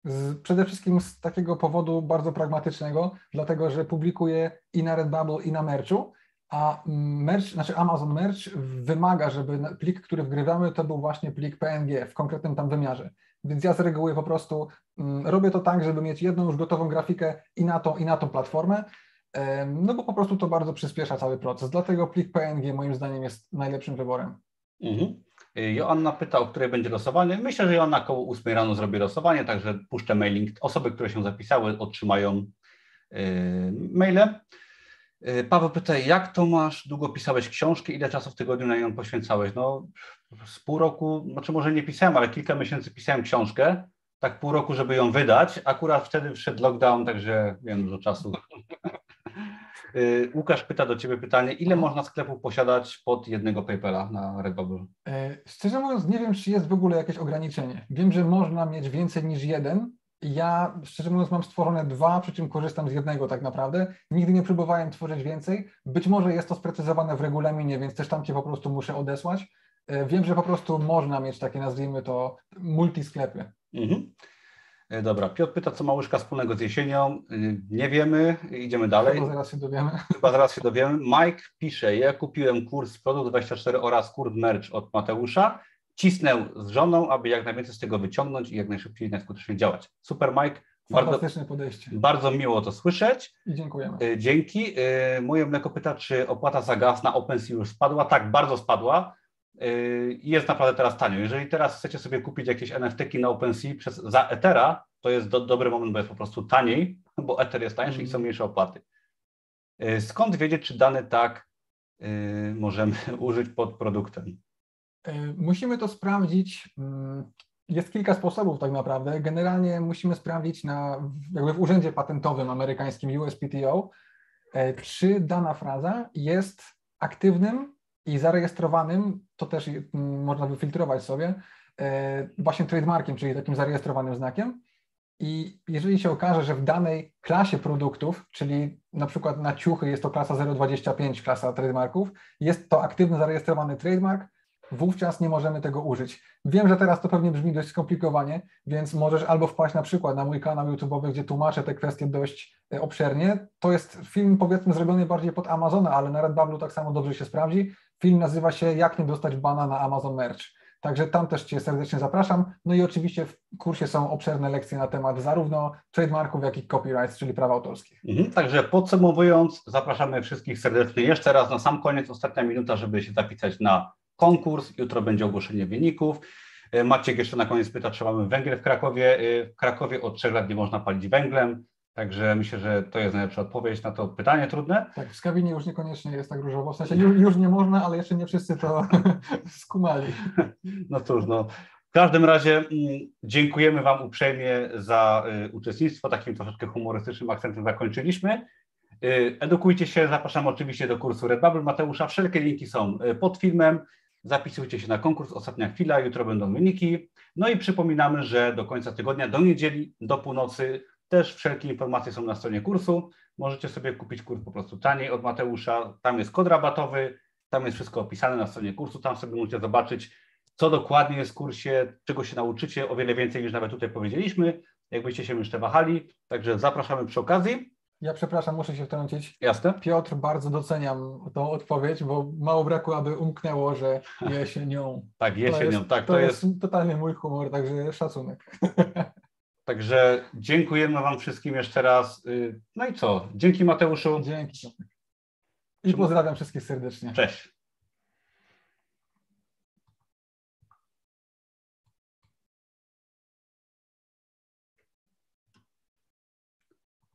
z, przede wszystkim z takiego powodu bardzo pragmatycznego, dlatego że publikuję i na Redbubble, i na Merchu a merch, znaczy Amazon Merch wymaga, żeby plik, który wgrywamy, to był właśnie plik PNG w konkretnym tam wymiarze. Więc ja z reguły po prostu mm, robię to tak, żeby mieć jedną już gotową grafikę i na tą, i na tą platformę, no bo po prostu to bardzo przyspiesza cały proces. Dlatego plik PNG moim zdaniem jest najlepszym wyborem. Mhm. Joanna pyta, o której będzie losowanie. Myślę, że Joanna około 8 rano zrobi losowanie, także puszczę mailing. Osoby, które się zapisały, otrzymają yy, maile. Y, Paweł pyta, jak to masz? Długo pisałeś książkę? Ile czasu w tygodniu na nią poświęcałeś? No, z pół roku, znaczy może nie pisałem, ale kilka miesięcy pisałem książkę. Tak pół roku, żeby ją wydać. Akurat wtedy wszedł lockdown, także wiem dużo czasu. Y, Łukasz pyta do Ciebie pytanie, ile można sklepów posiadać pod jednego PayPala na Redbubble? E, szczerze mówiąc, nie wiem, czy jest w ogóle jakieś ograniczenie. Wiem, że można mieć więcej niż jeden, ja, szczerze mówiąc, mam stworzone dwa, przy czym korzystam z jednego tak naprawdę. Nigdy nie próbowałem tworzyć więcej. Być może jest to sprecyzowane w regulaminie, więc też tam cię po prostu muszę odesłać. E, wiem, że po prostu można mieć takie, nazwijmy to, multisklepy. Mhm. E, dobra, Piotr pyta, co ma łyżka wspólnego z jesienią. E, nie wiemy, idziemy dalej. Chyba zaraz się dowiemy. Chyba zaraz się dowiemy. Mike pisze, ja kupiłem kurs Produkt 24 oraz kurs Merch od Mateusza cisnę z żoną, aby jak najwięcej z tego wyciągnąć i jak najszybciej, najskuteczniej działać. Super, Mike. Fantastyczne bardzo, podejście. Bardzo miło to słyszeć. I dziękujemy. E, dzięki. E, moje mleko pyta, czy opłata za gaz na OpenSea już spadła? Tak, bardzo spadła. E, jest naprawdę teraz tanio. Jeżeli teraz chcecie sobie kupić jakieś NFT-ki na OpenSea przez, za Ethera, to jest do, dobry moment, bo jest po prostu taniej, bo Ether jest tańszy mm. i są mniejsze opłaty. Skąd wiedzieć, czy dany tak możemy użyć pod produktem? E, musimy to sprawdzić. Mm, jest kilka sposobów tak naprawdę. Generalnie musimy sprawdzić na, jakby w urzędzie patentowym amerykańskim USPTO, e, czy dana fraza jest aktywnym i zarejestrowanym, to też mm, można wyfiltrować sobie, e, właśnie trademarkiem, czyli takim zarejestrowanym znakiem. I jeżeli się okaże, że w danej klasie produktów, czyli na przykład na ciuchy jest to klasa 025, klasa trademarków, jest to aktywny zarejestrowany trademark, wówczas nie możemy tego użyć. Wiem, że teraz to pewnie brzmi dość skomplikowanie, więc możesz albo wpaść na przykład na mój kanał YouTube'owy, gdzie tłumaczę te kwestie dość e, obszernie. To jest film powiedzmy zrobiony bardziej pod Amazona, ale na Redbubble tak samo dobrze się sprawdzi. Film nazywa się Jak nie dostać bana na Amazon Merch. Także tam też Cię serdecznie zapraszam. No i oczywiście w kursie są obszerne lekcje na temat zarówno trademarków, jak i copyrights, czyli praw autorskich. Mhm, także podsumowując, zapraszamy wszystkich serdecznie jeszcze raz na sam koniec, ostatnia minuta, żeby się zapisać na konkurs. Jutro będzie ogłoszenie wyników. E, Maciek jeszcze na koniec pyta, czy mamy węgiel w Krakowie. E, w Krakowie od trzech lat nie można palić węglem. Także myślę, że to jest najlepsza odpowiedź na to pytanie trudne. Tak, w Skawinie już niekoniecznie jest tak różowo. W sensie już, już nie można, ale jeszcze nie wszyscy to skumali. No cóż, no. W każdym razie mm, dziękujemy Wam uprzejmie za y, uczestnictwo. Takim troszeczkę humorystycznym akcentem zakończyliśmy. Y, edukujcie się, zapraszam oczywiście do kursu Redbubble Mateusza. Wszelkie linki są y, pod filmem. Zapisujcie się na konkurs Ostatnia Chwila, jutro będą wyniki. No i przypominamy, że do końca tygodnia, do niedzieli, do północy też wszelkie informacje są na stronie kursu. Możecie sobie kupić kurs po prostu taniej od Mateusza. Tam jest kod rabatowy, tam jest wszystko opisane na stronie kursu. Tam sobie możecie zobaczyć, co dokładnie jest w kursie, czego się nauczycie, o wiele więcej niż nawet tutaj powiedzieliśmy, jakbyście się jeszcze wahali. Także zapraszamy przy okazji. Ja przepraszam, muszę się wtrącić. Jasne. Piotr, bardzo doceniam tą odpowiedź, bo mało brakło, aby umknęło, że jesienią. tak, jesienią, to jest, tak. To, to jest, jest totalnie mój humor, także szacunek. Także dziękujemy Wam wszystkim jeszcze raz. Y, no i co? Dzięki Mateuszu. Dzięki. I pozdrawiam wszystkich serdecznie. Cześć.